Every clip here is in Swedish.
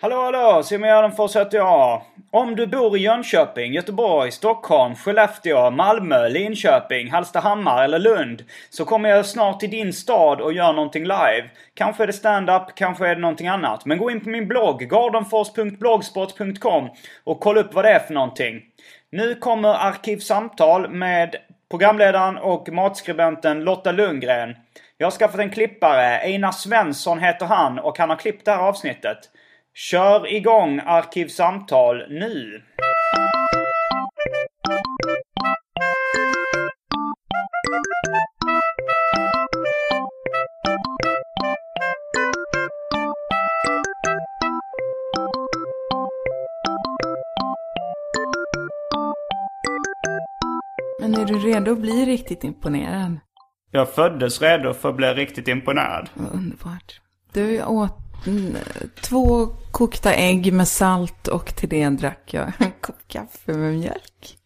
Hallå hallå! Simon Gärdenfors heter jag. Om du bor i Jönköping, Göteborg, Stockholm, Skellefteå, Malmö, Linköping, Hallstahammar eller Lund så kommer jag snart till din stad och gör någonting live. Kanske är det stand-up, kanske är det någonting annat. Men gå in på min blogg, gardenfors.blogspot.com och kolla upp vad det är för någonting. Nu kommer Arkivsamtal med programledaren och matskribenten Lotta Lundgren. Jag har skaffat en klippare, Einar Svensson heter han och han har klippt det här avsnittet. Kör igång Arkivsamtal nu! Men är du redo att bli riktigt imponerad? Jag föddes redo för att bli riktigt imponerad. Vad underbart. Du åt två kokta ägg med salt och till det drack jag en kopp kaffe med mjölk.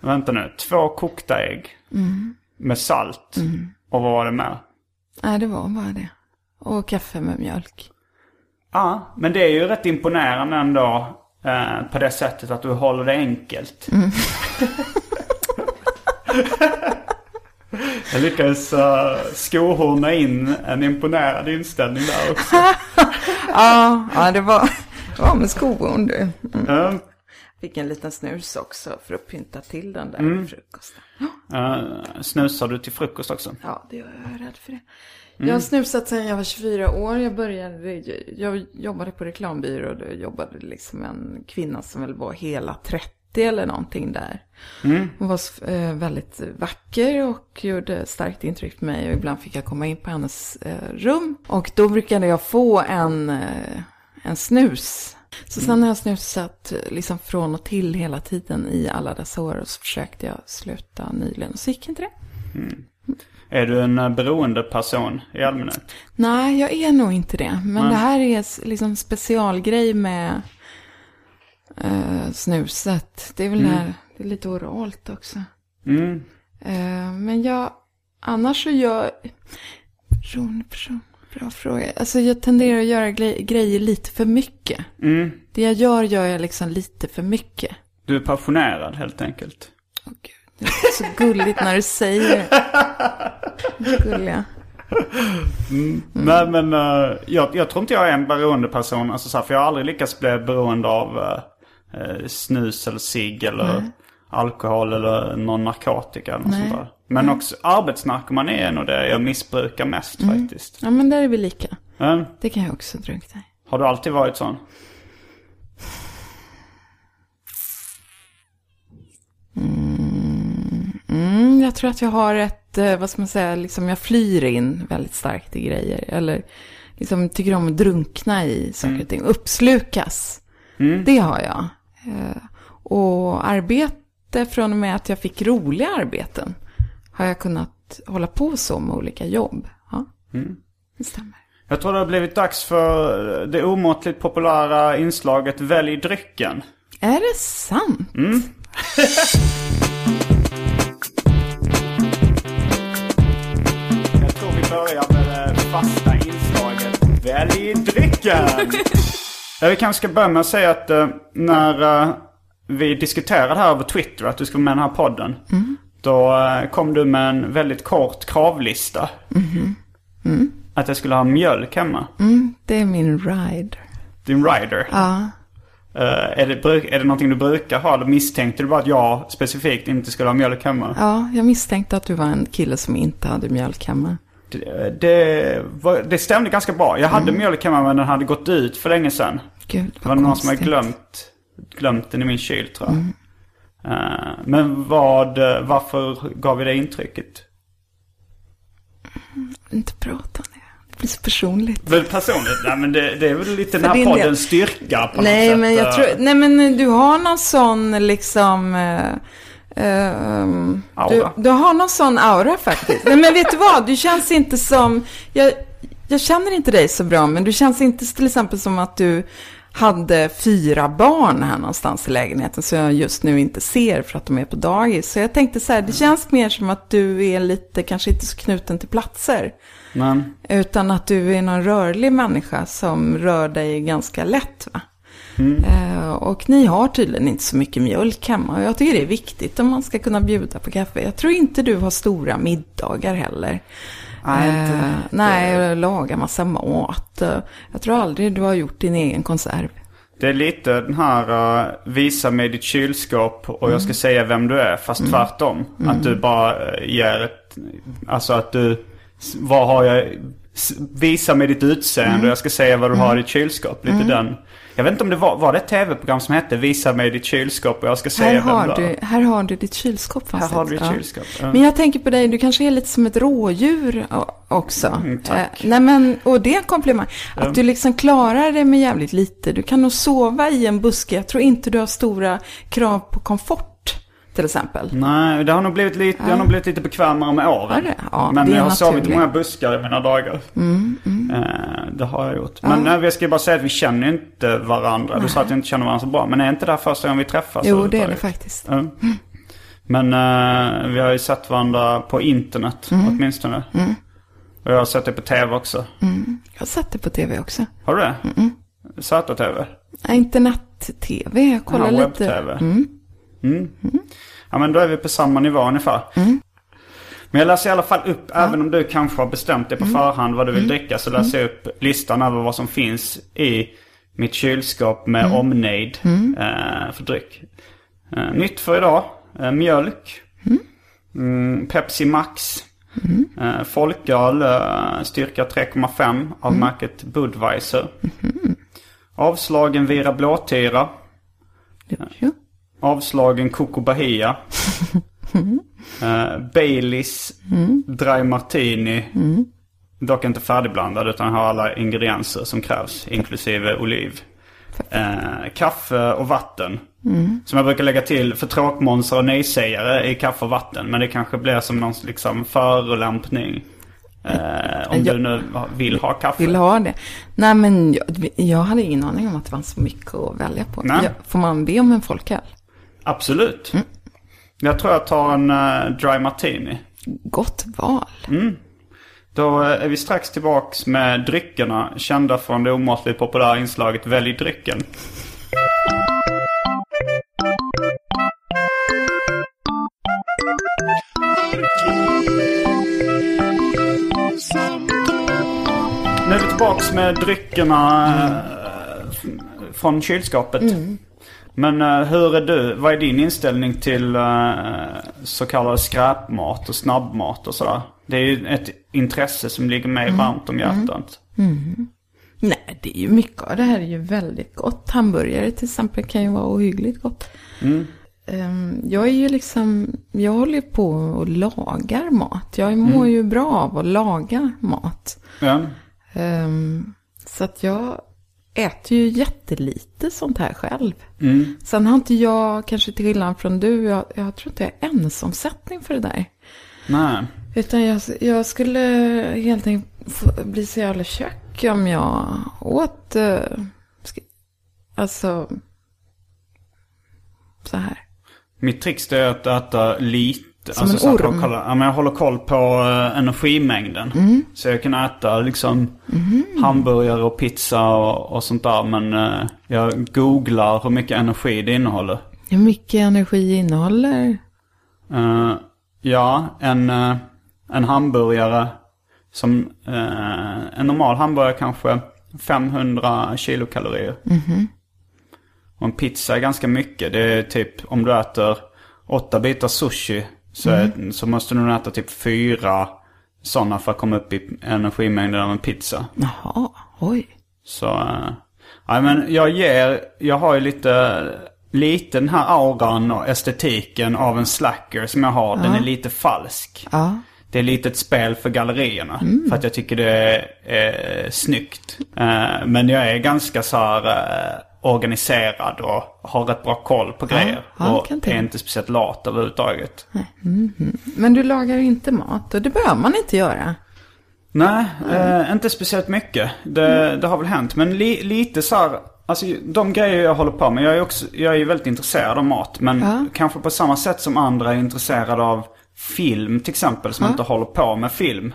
Vänta nu. Två kokta ägg. Med salt. Och vad var det med? Nej, det var bara det. Och kaffe med mjölk. Ja, men det är ju rätt imponerande ändå. Eh, på det sättet att du håller det enkelt. Jag lyckades uh, skohorna in en imponerad inställning där också. Ja, ja det var, det var med skohorn du. Mm. Uh, Fick en liten snus också för att pynta till den där frukosten. uh, snusar du till frukost också? Ja, det är jag rädd för det. Jag har snusat sedan jag var 24 år. Jag började, jag jobbade på reklambyrå och då jobbade liksom en kvinna som väl var hela 30 eller någonting där. Hon var eh, väldigt vacker och gjorde starkt intryck på mig och ibland fick jag komma in på hennes eh, rum. Och då brukade jag få en, eh, en snus. Så sen har jag snusat liksom från och till hela tiden i alla dessa år och så försökte jag sluta nyligen och så gick inte det. Är du en beroende person i allmänhet? Nej, jag är nog inte det. Men Nej. det här är liksom specialgrej med eh, snuset. Det är väl där, det är lite oralt också. Mm. Eh, men jag, annars så gör, person, person, bra fråga. Alltså jag tenderar att göra gre- grejer lite för mycket. Mm. Det jag gör, gör jag liksom lite för mycket. Du är passionerad helt enkelt. Åh gud, det är så gulligt när du säger det. Gulliga. Nej men uh, jag, jag tror inte jag är en beroende person. Alltså, så här, för jag har aldrig lyckats bli beroende av uh, snus eller cigg eller alkohol eller någon narkotika eller något Nej. sånt där. Men också arbetsnarkoman är nog det jag missbrukar mest faktiskt. Ja, men där är vi lika. Men, Det kan jag också drunkna i. har du alltid varit sån? Mm, jag tror att jag har ett, eh, vad ska man säga, liksom jag flyr in väldigt starkt i grejer. Eller liksom tycker om att drunkna i saker och ting. Uppslukas. Det har jag. Eh, Och arbete från och med att jag fick roliga arbeten. Har jag kunnat hålla på så med olika jobb. Ja, det stämmer. Jag tror det har blivit dags för det omåttligt populära inslaget Välj drycken. Är det sant? Jag tror vi börjar med det fasta inslaget Välj drycken! ja, vi kanske ska börja med att säga att eh, när, eh, vi diskuterade här över Twitter att du skulle vara med i den här podden. Då eh, kom du med en väldigt kort kravlista. Att jag skulle ha mjölk hemma. Det är min ride. Din rider. Ja. Eh, är, det, är det någonting du brukar ha? Eller misstänkte du bara att jag specifikt inte skulle ha mjölk hemma? ja, jag misstänkte att du var en kille som inte hade mjölk hemma. Det, det, var, det stämde ganska bra. Jag hade mjölk hemma men den hade gått ut för länge sedan. Gud, Det var någon som hade konstigt. glömt, glömt den i min kyl tror jag. Eh, men vad, varför gav vi det intrycket? Inte prata om det. Det blir så personligt. Väl personligt? Nej men det, det är väl lite den här din del. poddens styrka på Nej, något sätt. men jag eh. tror, nej men du har någon sån liksom... eh, um, du, du har någon sån aura faktiskt. nej men vet du vad? Du känns inte som... Jag, jag känner inte dig så bra, men du känns inte till exempel som att du hade fyra barn här någonstans i lägenheten som jag just nu inte ser för att de är på dagis. Så jag tänkte så här, det känns mer som att du är lite, kanske inte så knuten till platser. Men, Utan att du är någon rörlig människa som rör dig ganska lätt. Va? Eh, och ni har tydligen inte så mycket mjölk hemma. Och jag tycker det är viktigt om man ska kunna bjuda på kaffe. Jag tror inte du har stora middagar heller. Nej, Eh, inte- nej, och laga massa mat. Eh, Jag tror aldrig du har gjort din egen konserv. det är lite den här uh, visa mig ditt kylskåp och jag ska säga vem du är. Fast tvärtom. Att du bara ger ett, alltså att du, vad har jag, visa mig ditt utseende och jag ska säga vad du har i ditt kylskåp. Lite den. Jag vet inte om det var, var det ett tv-program som hette Visa mig ditt kylskåp och jag ska säga Här vem har, du är. du, här har du ditt kylskåp Här fast har du ditt ja. kylskåp. Ja. Men jag tänker på dig, du kanske är lite som ett rådjur också. Mm. Eh, nej men, och det är en komplimang. Att du liksom klarar det med jävligt lite. Du kan nog sova i en buske. Jag tror inte du har stora krav på komfort, till exempel. Nej, det har nog blivit lite, jag har nog blivit lite bekvämare med åren. Ja, men jag har sovit i många buskar i mina dagar. Eh, det har jag gjort. Men nej, jag ska bara säga att vi känner inte varandra. Du sa att vi inte känner varandra så bra. Men är inte det här första gången vi träffas? Jo, det är det faktiskt. Ja. Men eh, vi har ju sett varandra på internet Mm. åtminstone. Och jag har sett det på tv också. Jag har sett det på tv också. Har du det? Söta-tv? Ja, Internet-tv, jag kollar Ja, lite. webb-tv. Mm. Ja men då är vi på samma nivå ungefär. Men jag läser i alla fall upp, även om du kanske har bestämt dig på förhand vad du vill dricka, så läser jag upp listan över vad som finns i mitt kylskåp med omnejd eh, för dryck. Eh, nytt för idag, eh, mjölk, mm, Pepsi Max, eh, folköl, eh, styrka 3,5 av märket Budweiser. Avslagen Vira Blåtira. Jo. Avslagen Coco Bahia. uh, Baileys Dry Martini. Dock inte färdigblandad utan har alla ingredienser som krävs. Inklusive oliv. Eh, kaffe och vatten. Som jag brukar lägga till för tråkmånsar och nejsägare i kaffe och vatten. Men det kanske blir som någon liksom förolämpning. Eh, om Jag- du nu vill ha kaffe. Vill ha det. Nej, men jag, jag hade ingen aning om att det fanns så mycket att välja på. Nej. Ja, får man be om en folköl? Absolut. Jag tror jag tar en eh, Dry Martini. Gott val. Då eh, är vi strax tillbaks med dryckerna kända från det omåttligt populära inslaget Välj drycken. Nu är vi tillbaks med dryckerna f- från kylskåpet. Men eh, hur är du? Vad är din inställning till eh, så kallad skräpmat och snabbmat och sådär? Det är ju ett intresse som ligger mig varmt om hjärtat. Nej, det är ju mycket av det här är ju väldigt gott. Hamburgare till exempel kan ju vara ohyggligt gott. Ehm, jag är ju liksom, jag håller på och lagar mat. Jag mår ju bra av att laga mat. Ja. Ehm, så att jag äter ju jättelite sånt här själv. Mm. Sen har inte jag, kanske till skillnad från du, jag, jag tror inte jag har ensomsättning för det där. Nej. Utan jag, jag skulle helt enkelt bli så jävla tjock om jag åt, eh, alltså, så här. Mitt trix är att äta lite. Som en så att jag, orm. kollar, ja, men jag håller koll på eh, energimängden. Mm. Så jag kan äta liksom hamburgare och pizza och, och sånt där. Men eh, jag googlar hur mycket energi det innehåller. Hur mycket energi innehåller? Eh, ja, en, en hamburgare som... en normal hamburgare kanske 500 kilokalorier. Och en pizza är ganska mycket. Det är typ om du äter åtta bitar sushi så, är, så måste du nog äta typ fyra sådana för att komma upp i energimängden av en pizza. Jaha, oj. Så, eh, ja men jag ger, jag har ju lite, lite den här auran och estetiken av en slacker som jag har. Den är lite falsk. Ja. Det är lite ett spel för gallerierna. För att jag tycker det är, är snyggt. Eh, men jag är ganska så här eh, organiserad och har rätt bra koll på grejer. ja, och kan är inte speciellt lat överhuvudtaget. Men du lagar inte mat och det behöver man inte göra. Nej, eh, inte speciellt mycket. Det, Mm. det har väl hänt. Men li, lite så här, alltså de grejer jag håller på med. Jag är, också, jag är väldigt intresserad av mat. Men Ja. kanske på samma sätt som andra är intresserade av film till exempel. Som inte håller på med film.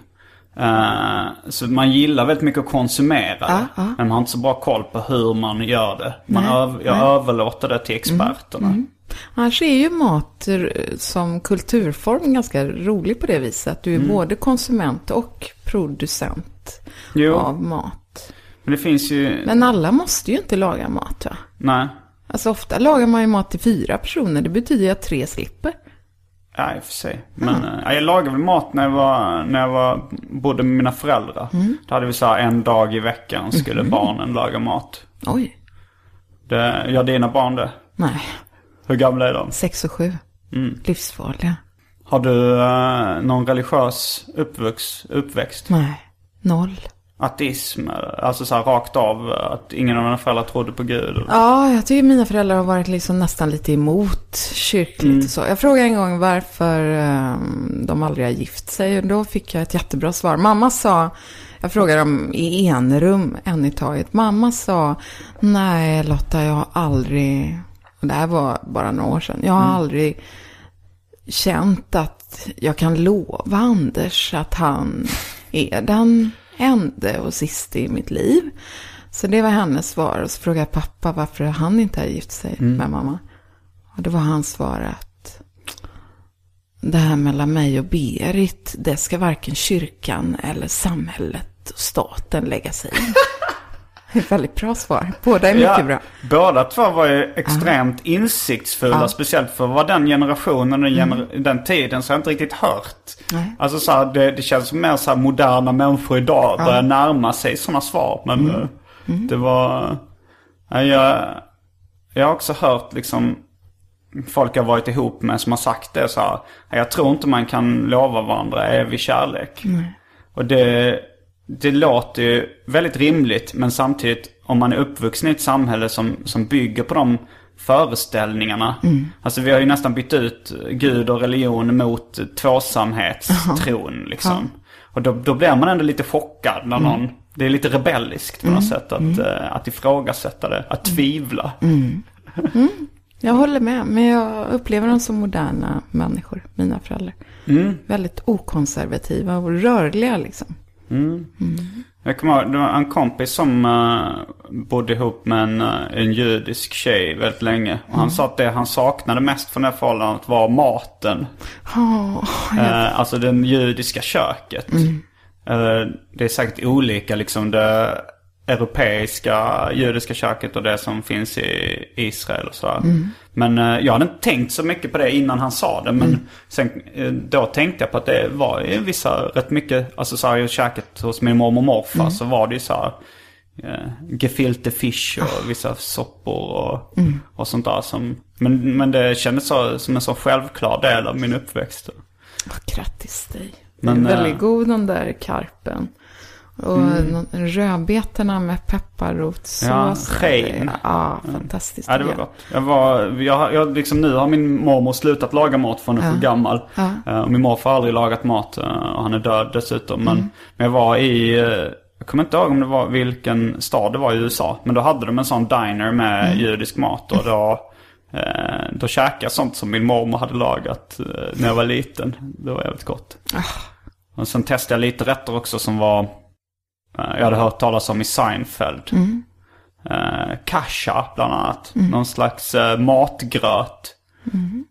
Eh, så man gillar väldigt mycket att konsumera det. ja. Men man har inte så bra koll på hur man gör det. Man Nej, Mm. öv, jag överlåter det till experterna. Annars är ju mat eh, som kulturform ganska rolig på det viset. Att du är både konsument och producent Jo. av mat. Men det finns ju... Men alla måste ju inte laga mat va? Nej. Alltså ofta lagar man ju mat till fyra personer. Det betyder ju att tre slipper. Ja, i och för sig. Men eh, jag lagade väl mat när jag, var, när jag var, bodde med mina föräldrar. Då hade vi så här en dag i veckan skulle barnen laga mat. Oj. Det, gör dina barn det? Nej, Hur gamla är de? sex och sju. Livsfarliga. Har du eh, någon religiös uppvux, uppväxt? Nej, noll. Ateism? Alltså så här rakt av att ingen av dina föräldrar trodde på Gud? Ja, jag tycker mina föräldrar har varit liksom nästan lite emot kyrkligt och så. Jag frågade en gång varför ehm, de aldrig har gift sig och då fick jag ett jättebra svar. Mamma sa, jag frågade dem i enrum, en i taget. Mamma sa, nej Lotta, jag har aldrig, och det här var bara några år sedan, jag har aldrig känt att jag kan lova Anders att han är den enda och sista i mitt liv. Så det var hennes svar. Och så frågade jag pappa varför han inte har gift sig med mamma. Och då var hans svar att det här mellan mig och Berit, det ska varken kyrkan eller samhället och staten lägga sig i. Väldigt bra svar. Båda är mycket bra. Båda två var ju extremt insiktsfulla. Ja. Mm. Speciellt för vara den generationen och den, gener- den tiden så har jag inte riktigt hört. Nej. Alltså så här, det, det känns som mer så här moderna människor idag börjar närma sig sådana svar. Men Mm. eh, det var... Ja, jag, jag har också hört liksom folk jag har varit ihop med som har sagt det så här. Jag tror inte man kan lova varandra evig kärlek. Och det, det låter ju väldigt rimligt men samtidigt om man är uppvuxen i ett samhälle som, som bygger på de föreställningarna. Alltså vi har ju nästan bytt ut Gud och religion mot tvåsamhetstron liksom. Och då, då blir man ändå lite chockad när någon, det är lite rebelliskt på något sätt att, eh, att ifrågasätta det, att tvivla. Jag håller med, men jag upplever dem som moderna människor, mina föräldrar. Väldigt okonservativa och rörliga liksom. Jag kommer ihåg, det var en kompis som uh, bodde ihop med en, eh, en judisk tjej väldigt länge. Och han sa att det han saknade mest från det här förhållandet var maten. Oh, Eh, alltså det judiska köket. Eh, det är säkert olika liksom det europeiska judiska köket och det som finns i Israel och sådär. Men eh, jag hade inte tänkt så mycket på det innan han sa det. Men sen, eh, då tänkte jag på att det var ju vissa rätt mycket, alltså så här, i köket hos min mormor och morfar så var det ju så här eh, gefilte fish och vissa soppor och, och sånt där. Som, men, men det kändes så, som en så självklar del av min uppväxt. Vad grattis dig. Men, det är väldigt eh, god den där karpen. Och mm. rödbetorna med pepparrotssås. Ja, rein. Ja, fantastiskt. Ja, det var gott. Jag var, jag, jag, liksom, nu har min mormor slutat laga mat för hon är Ja. för gammal. Ja. Eh, och min morfar har aldrig lagat mat eh, och han är död dessutom. Men, men jag var i, eh, jag kommer inte ihåg om det var vilken stad det var i USA. Men då hade de en sån diner med judisk mat och då, då käkade jag sånt som min mormor hade lagat när jag var liten. Det var jävligt gott. Och sen testade jag lite rätter också som var, jag hade hört talas om i Seinfeld. eh, kasha bland annat. Någon slags eh, matgröt.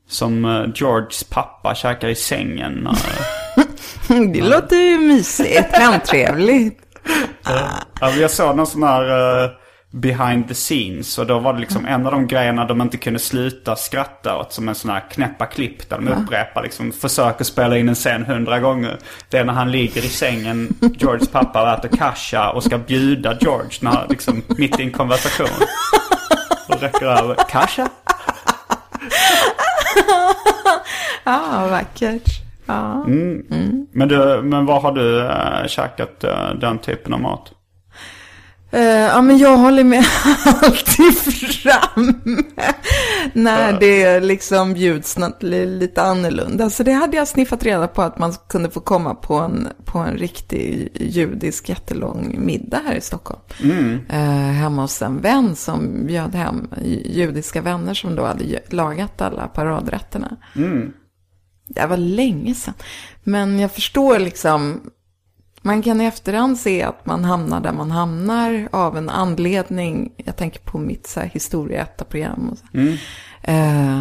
Som eh, Georges pappa käkar i sängen. eh. Det låter ju mysigt, hemtrevligt. Ja, men jag såg någon sån här eh, behind the scenes. Och då var det liksom en av de grejerna de inte kunde sluta skratta åt. Som en sån här knäppa klipp där de upprepar liksom. Försöker spela in en scen hundra gånger. Det är när han ligger i sängen, Georges pappa äter kasha och ska bjuda George när, han, liksom, mitt i en konversation. Och räcker över. Kasha? Ja, vackert. Ja. Men, du, men vad har du äh, käkat äh, den typen av mat? Eh, ja, men jag håller med alltid fram när det liksom bjuds något li- lite annorlunda. Så det hade jag sniffat reda på att man kunde få komma på en, på en riktig judisk jättelång middag här i Stockholm. Eh, hemma hos en vän som bjöd hem judiska vänner som då hade lagat alla paradrätterna. Det var länge sedan. Men jag förstår liksom man kan i efterhand se att man hamnar där man hamnar av en anledning. Jag tänker på mitt så här historieätta-program. Och så. Eh,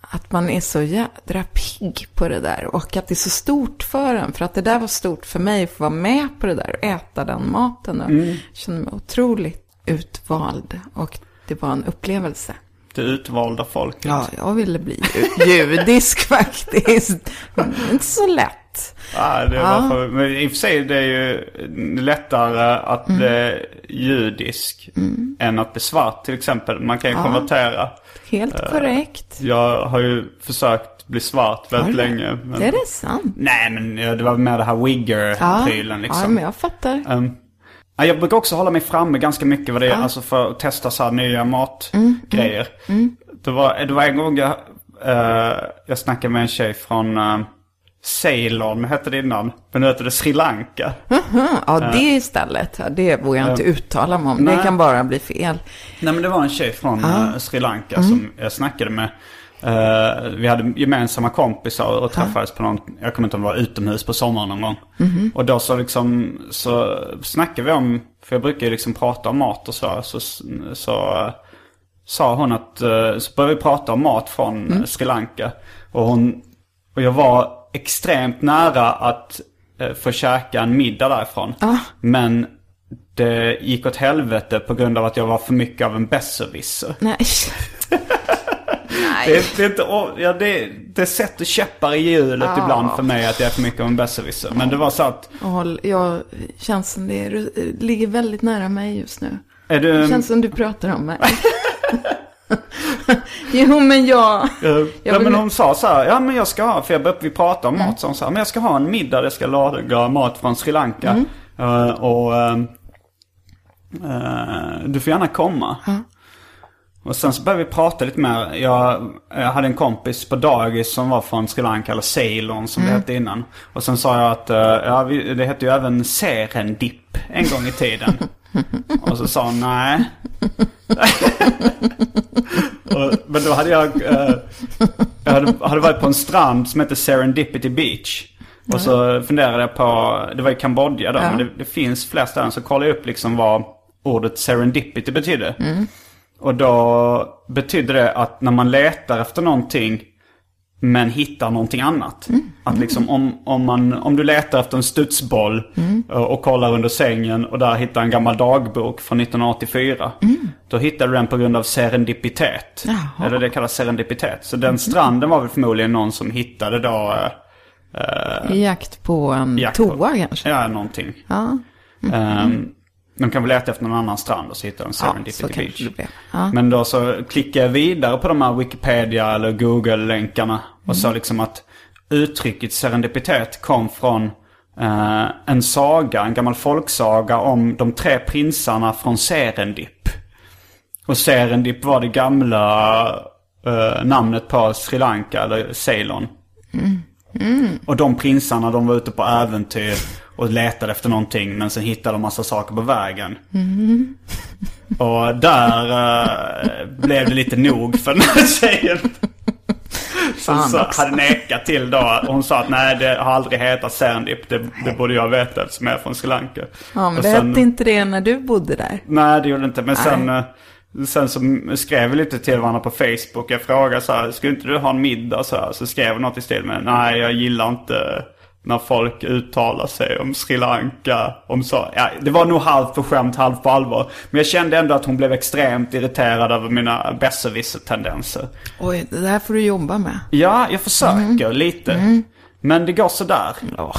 att man är så jädra pigg på det där. Och att det är så stort för en. För att det där var stort för mig att få vara med på det där och äta den maten. Och Jag kände mig otroligt utvald. Och det var en upplevelse. Det utvalda folket. Ja, jag ville bli ju- judisk faktiskt. Men inte så lätt. Ja, det var för, men i och för sig det är ju lättare att bli judisk än att bli svart till exempel. Man kan ju konvertera. Helt korrekt. Jag har ju försökt bli svart väldigt du? länge. Men... Är det sant? Nej men ja, det var mer det här wigger-prylen liksom. ja, men jag fattar. Ja, jag brukar också hålla mig framme ganska mycket vad det är, alltså för att testa så här nya matgrejer. Det, var, det var en gång jag, eh, jag snackade med en tjej från uh, Ceylon, hette det innan. Men nu heter det Sri Lanka. Mm, ja, det istället. Det vågar jag inte uttala mig om. nej. Det kan bara bli fel. Nej men det var en tjej från eh, Sri Lanka som jag snackade med. Eh, vi hade gemensamma kompisar och träffades på någon, jag kommer inte ihåg var utomhus på sommaren någon gång. Och då så liksom, så snackade vi om, för jag brukar ju liksom prata om mat och så, så, så eh, sa hon att, eh, så började vi prata om mat från eh, Sri Lanka. Och hon, och jag var extremt nära att eh, få käka en middag därifrån. Men det gick åt helvete på grund av att jag var för mycket av en besserwisser. Nej. Det, är- det, är inte, å- ja, det, det sätter käppar i hjulet Ja. ibland för mig att jag är för mycket av en besserwisser. Men det var så att, Jag känns som det ligger väldigt nära mig just nu. är du... Det känns som du pratar om mig. jo, men jag... Eh, ja, men hon sa så här, ja men jag ska ha, för jag började, vi pratade om mat, så hon sa, men jag ska ha en middag där jag ska laga mat från Sri Lanka. Eh, och eh, eh, du får gärna komma. Och sen så började vi prata lite mer. Jag, jag hade en kompis på dagis som var från Sri Lanka, eller Ceylon som det hette innan. Och sen sa jag att, eh, ja vi, det hette ju även serendip en gång i tiden. och så sa hon, nej. och, men då hade jag, eh, jag hade, hade varit på en strand som heter Serendipity Beach. Och så funderade jag på, det var i Kambodja då, Ja. men det, det finns fler ställen. Så kollade jag upp liksom vad ordet serendipity betyder. Och då betyder det att när man letar efter någonting men hittar någonting annat. Att liksom om, om, man, om du letar efter en studsboll och, och kollar under sängen och där hittar en gammal dagbok från 1984. Då hittar du den på grund av serendipitet. Jaha. Eller det kallas serendipitet. Så den stranden var väl förmodligen någon som hittade då eh, I jakt på en jakt på- toa kanske. Ja, någonting. Ja, Ehm, de kan väl leta efter någon annan strand och så hittar de ja Serendipity så Beach. det. Ja. Men då så klickar jag vidare på de här Wikipedia eller Google-länkarna. Och sa liksom att uttrycket serendipitet kom från eh, en saga, en gammal folksaga om de tre prinsarna från Serendip. Och Serendip var det gamla eh, namnet på Sri Lanka eller Ceylon. Och de prinsarna de var ute på äventyr och letade efter någonting men sen hittade de massa saker på vägen. Och där eh, blev det lite nog för den här tjejen. så också. hade nekat till då. Och hon sa att nej det har aldrig hetat Sandip. Det, det borde jag veta eftersom jag är från Sri Lanka. Ja, men Och det sen- hette inte det när du bodde där. Nej det gjorde det inte. Men sen, eh, sen så skrev vi lite till varandra på Facebook. Jag frågade så här, skulle inte du ha en middag? Så, här, så skrev jag något i stil med, nej jag gillar inte när folk uttalar sig om Sri Lanka. Om så. Ja, det var nog halvt på skämt, halvt på allvar. Men jag kände ändå att hon blev extremt irriterad över mina besserwisser-tendenser. Oj, det där får du jobba med. Ja, jag försöker lite. Men det går sådär.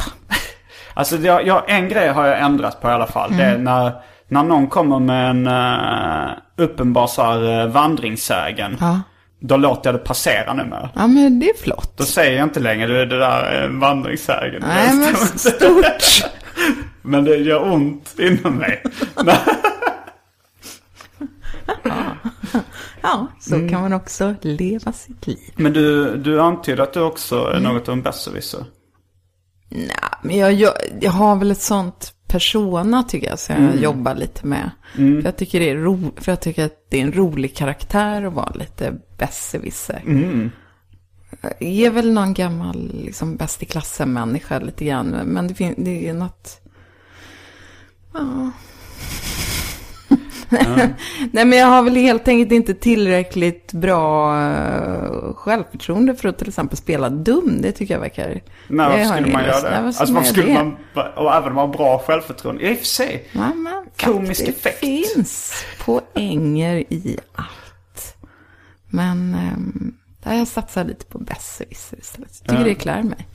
Alltså jag, jag, en grej har jag ändrat på i alla fall. Det är när, när någon kommer med en uh, uppenbar så här, uh, vandringssägen. Ja. Då låter jag det passera numera. Ja, men det är flott. Då säger jag inte längre du, det där är en vandringssägen. Nej, men stort. men det gör ont inom mig. Ja, så Mm. kan man också leva sitt liv. men du, du antyder att du också är något av en besserwisser. Nej, men jag, jag, jag har väl ett sånt persona tycker jag, så jag Mm. jobbar lite med. För, jag tycker det är ro, för jag tycker att det är en rolig karaktär att vara lite besserwisser. Mm. Jag är väl någon gammal liksom, bäst i klassen-människa lite grann. Men det, fin- det är något... Ja. Nej men jag har väl helt enkelt inte tillräckligt bra uh, självförtroende för att till exempel spela dum. Det tycker jag verkar... Nej, varför har skulle man göra det? Vad alltså varför skulle det? man, och även ha bra självförtroende? I och för sig. Ja, men Komisk effekt. Det finns poänger i allt. Men um, där jag satsar lite på besserwisser istället. Jag tycker Ja. det klär mig.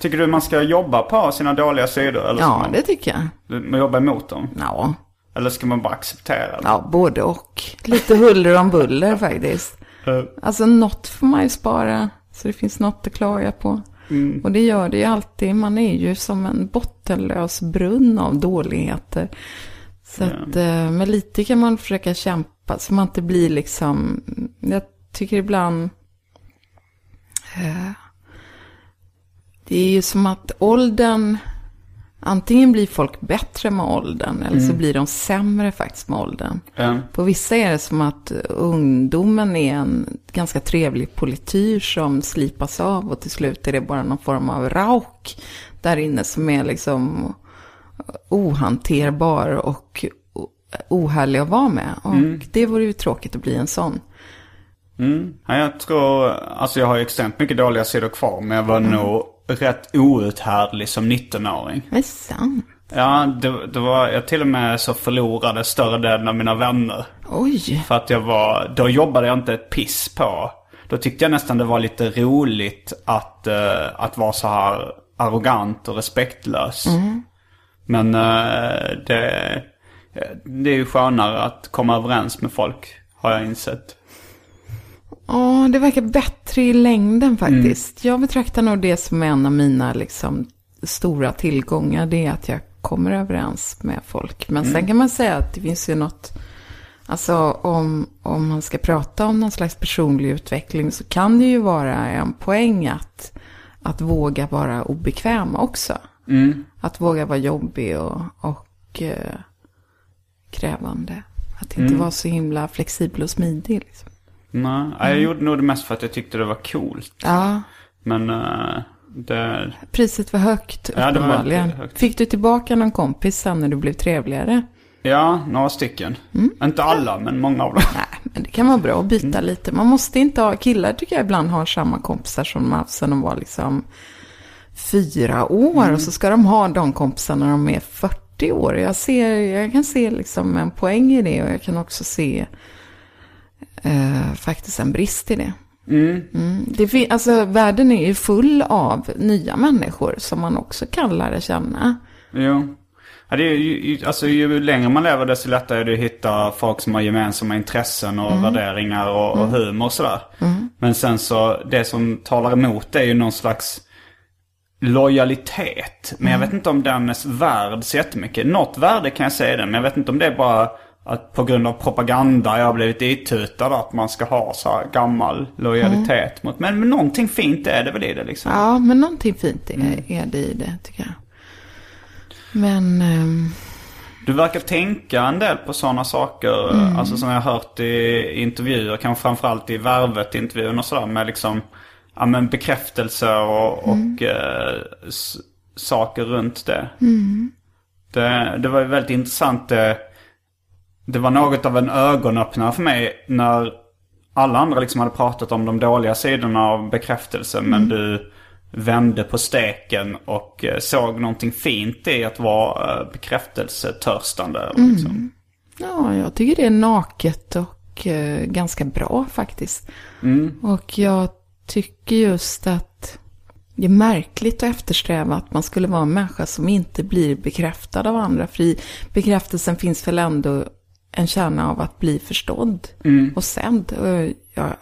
Tycker du man ska jobba på sina dåliga sidor? Eller Ja, man, det tycker jag. man jobba emot dem? Ja, Eller ska man bara acceptera det? ja både och. Lite huller om buller faktiskt. Alltså något får man ju spara. Så det finns något att klaga på. Och det gör det ju alltid. Man är ju som en bottenlös brunn av dåligheter. Så att eh, med lite kan man försöka kämpa. Så man inte blir liksom. Jag tycker ibland. Eh, det är ju som att åldern. Antingen blir folk bättre med åldern. Eller så blir de sämre faktiskt med åldern. eh, På vissa är det som att ungdomen är en ganska trevlig polityr som slipas av och till slut är det bara någon form av rauk där inne som är liksom ohanterbar och ohärlig att vara med. Och det vore ju tråkigt att bli en sån. mm. ja, jag tror, alltså jag har ju extremt mycket dåliga sidor kvar. Men jag var nog rätt outhärdlig som 19-åring. Det är sant. Ja, det, det var, jag till och med så förlorade större delen av mina vänner. Oj. För att jag var, då jobbade jag inte ett piss på. Då tyckte jag nästan det var lite roligt att, eh, att vara så här arrogant och respektlös. Men eh, det, det är ju skönare att komma överens med folk, har jag insett. Ja, det verkar bättre i längden faktiskt. Jag betraktar nog det som en av mina liksom, stora tillgångar. Det är att jag kommer överens med folk. Men sen kan man säga att det finns ju något... Alltså om, om man ska prata om någon slags personlig utveckling så kan det ju vara en poäng att, att våga vara obekväm också. Att våga vara jobbig och, och eh, krävande. Att inte vara så himla flexibel och smidig. Liksom. Nej, jag gjorde nog det mest för att jag tyckte det var coolt. Ja, Men eh, det... Priset var högt Ja, uppenbarligen. Fick du tillbaka någon kompis sen när du blev trevligare? Ja, några stycken. Inte alla, men många av dem. Nej, men det kan vara bra att byta lite. Man måste inte ha, killar tycker jag ibland har samma kompisar som de haft sedan de var liksom fyra år. Och så ska de ha de kompisarna när de är 40 år. Jag, ser, jag kan se liksom en poäng i det och jag kan också se eh, faktiskt en brist i det. Mm. Det fin- alltså, världen är ju full av nya människor som man också kan lära känna. Jo. Ja, det är ju, alltså, ju längre man lever desto lättare är det att hitta folk som har gemensamma intressen och värderingar och, och humor och sådär. Men sen så, det som talar emot det är ju någon slags lojalitet. Men jag vet inte om den är värd så jättemycket. Något värde kan jag säga den, men jag vet inte om det är bara att på grund av propaganda jag har blivit itutad att man ska ha så här gammal lojalitet mot. Men, men någonting fint är det väl i det liksom. Ja, men någonting fint är, är det i det tycker jag. Men, ehm, Du verkar tänka en del på sådana saker. Alltså som jag har hört i intervjuer, kanske framförallt i Värvet-intervjun och sådär. Med liksom ja, men bekräftelse och, och eh, saker runt det. det. Det var ju väldigt intressant. Det, det var något av en ögonöppnare för mig när alla andra liksom hade pratat om de dåliga sidorna av bekräftelse. Men du vände på steken och eh, såg någonting fint i att vara eh, bekräftelsetörstande. Liksom. Ja, jag tycker det är naket och eh, ganska bra faktiskt. Och jag tycker just att det är märkligt att eftersträva att man skulle vara en människa som inte blir bekräftad av andra. För i bekräftelsen finns väl ändå en kärna av att bli förstådd och sedd. Och jag,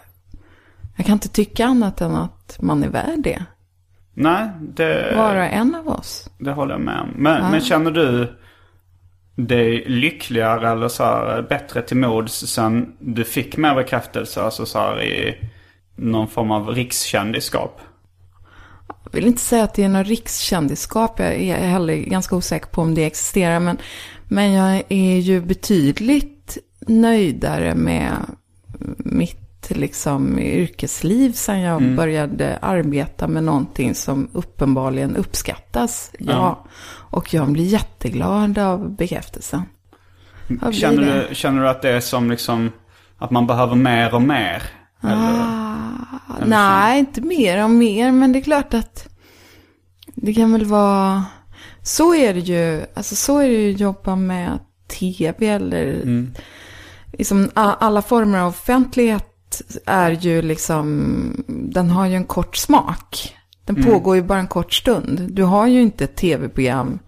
jag kan inte tycka annat än att man är värd det. Nej, det... Vara en av oss. Det håller jag med om. Men, men känner du dig lyckligare eller så här, bättre till mods sen du fick mer bekräftelse? Alltså så här i någon form av rikskändisskap? Jag vill inte säga att det är någon rikskändisskap. Jag är heller ganska osäker på om det existerar. Men, men jag är ju betydligt nöjdare med mitt liksom, yrkesliv sen jag började arbeta med någonting som uppenbarligen uppskattas. Ja. Och jag blir jätteglad av bekräftelsen. Känner det. du, känner du att det är som liksom att man behöver mer och mer? Eller? Ah, nej, inte mer och mer, men det är klart att det kan väl vara... Så är det ju, alltså så är det ju att jobba med tv eller liksom a- alla former av offentlighet är ju liksom, den har ju en kort smak. Den pågår ju bara en kort stund. Du har ju inte ett tv-program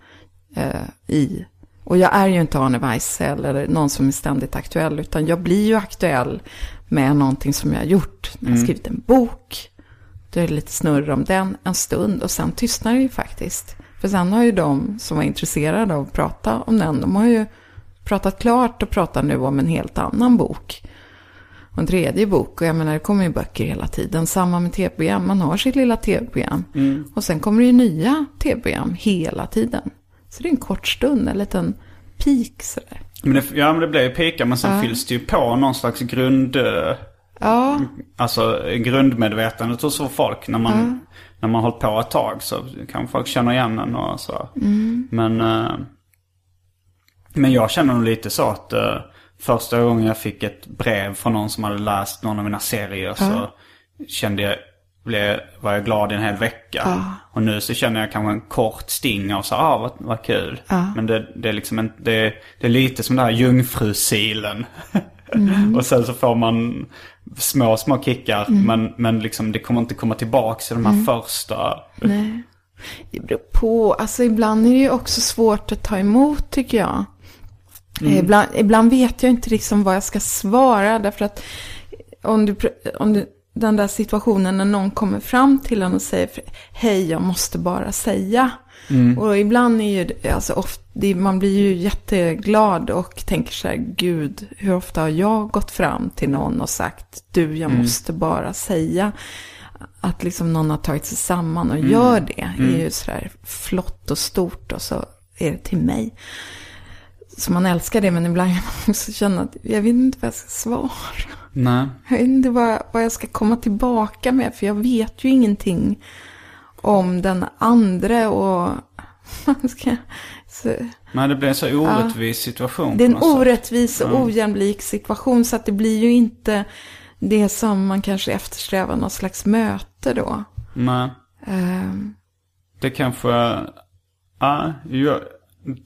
eh, i. Och jag är ju inte Arne Weissel eller någon som är ständigt aktuell. Utan jag blir ju aktuell med någonting som jag har gjort. Jag har skrivit en bok. Då är det lite snurr om den en stund. Och sen tystnar det ju faktiskt. För sen har ju de som var intresserade av att prata om den. De har ju pratat klart och pratar nu om en helt annan bok. Och en tredje bok. Och jag menar det kommer ju böcker hela tiden. Samma med tv-program. Man har sitt lilla tv-program. Och sen kommer det ju nya tv-program hela tiden. Så det är en kort stund, en liten peak sådär. Men det, ja men det blir ju pika men sen fylls det ju på någon slags grund... eh, Ja, Alltså grundmedvetandet hos folk när man, när man hållit på ett tag så kan folk känna igen en och så. Men, eh, men jag känner nog lite så att eh, första gången jag fick ett brev från någon som hade läst någon av mina serier så kände jag, blev, var jag glad i en hel vecka. Och nu så känner jag kanske en kort sting av så ah vad, vad kul. Men det, det är liksom en, det, det är lite som den här jungfrusilen. och sen så får man små, små kickar. Men, men liksom det kommer inte komma tillbaka till de här första. nej. Det beror på. Alltså ibland är det ju också svårt att ta emot tycker jag. Ibland, ibland vet jag inte liksom vad jag ska svara. Därför att om du, om du, den där situationen när någon kommer fram till en och säger hej, jag måste bara säga. Och ibland är ju, alltså ofta, det, man blir ju jätteglad och tänker så här, gud, hur ofta har jag gått fram till någon och sagt, du, jag måste bara säga. Att liksom någon har tagit sig samman och gör det är ju sådär flott och stort och så är det till mig. Så man älskar det, men ibland kan man också känna att jag vet inte vad jag ska svara. Nej. Jag vet inte vad, vad jag ska komma tillbaka med, för jag vet ju ingenting om den andra och... så, Men det blir en så orättvis situation. det är en något orättvis och ojämlik situation, så att det blir ju inte det som man kanske eftersträvar, någon slags möte då. Nej. Ehm, Det kanske... Ja, jag,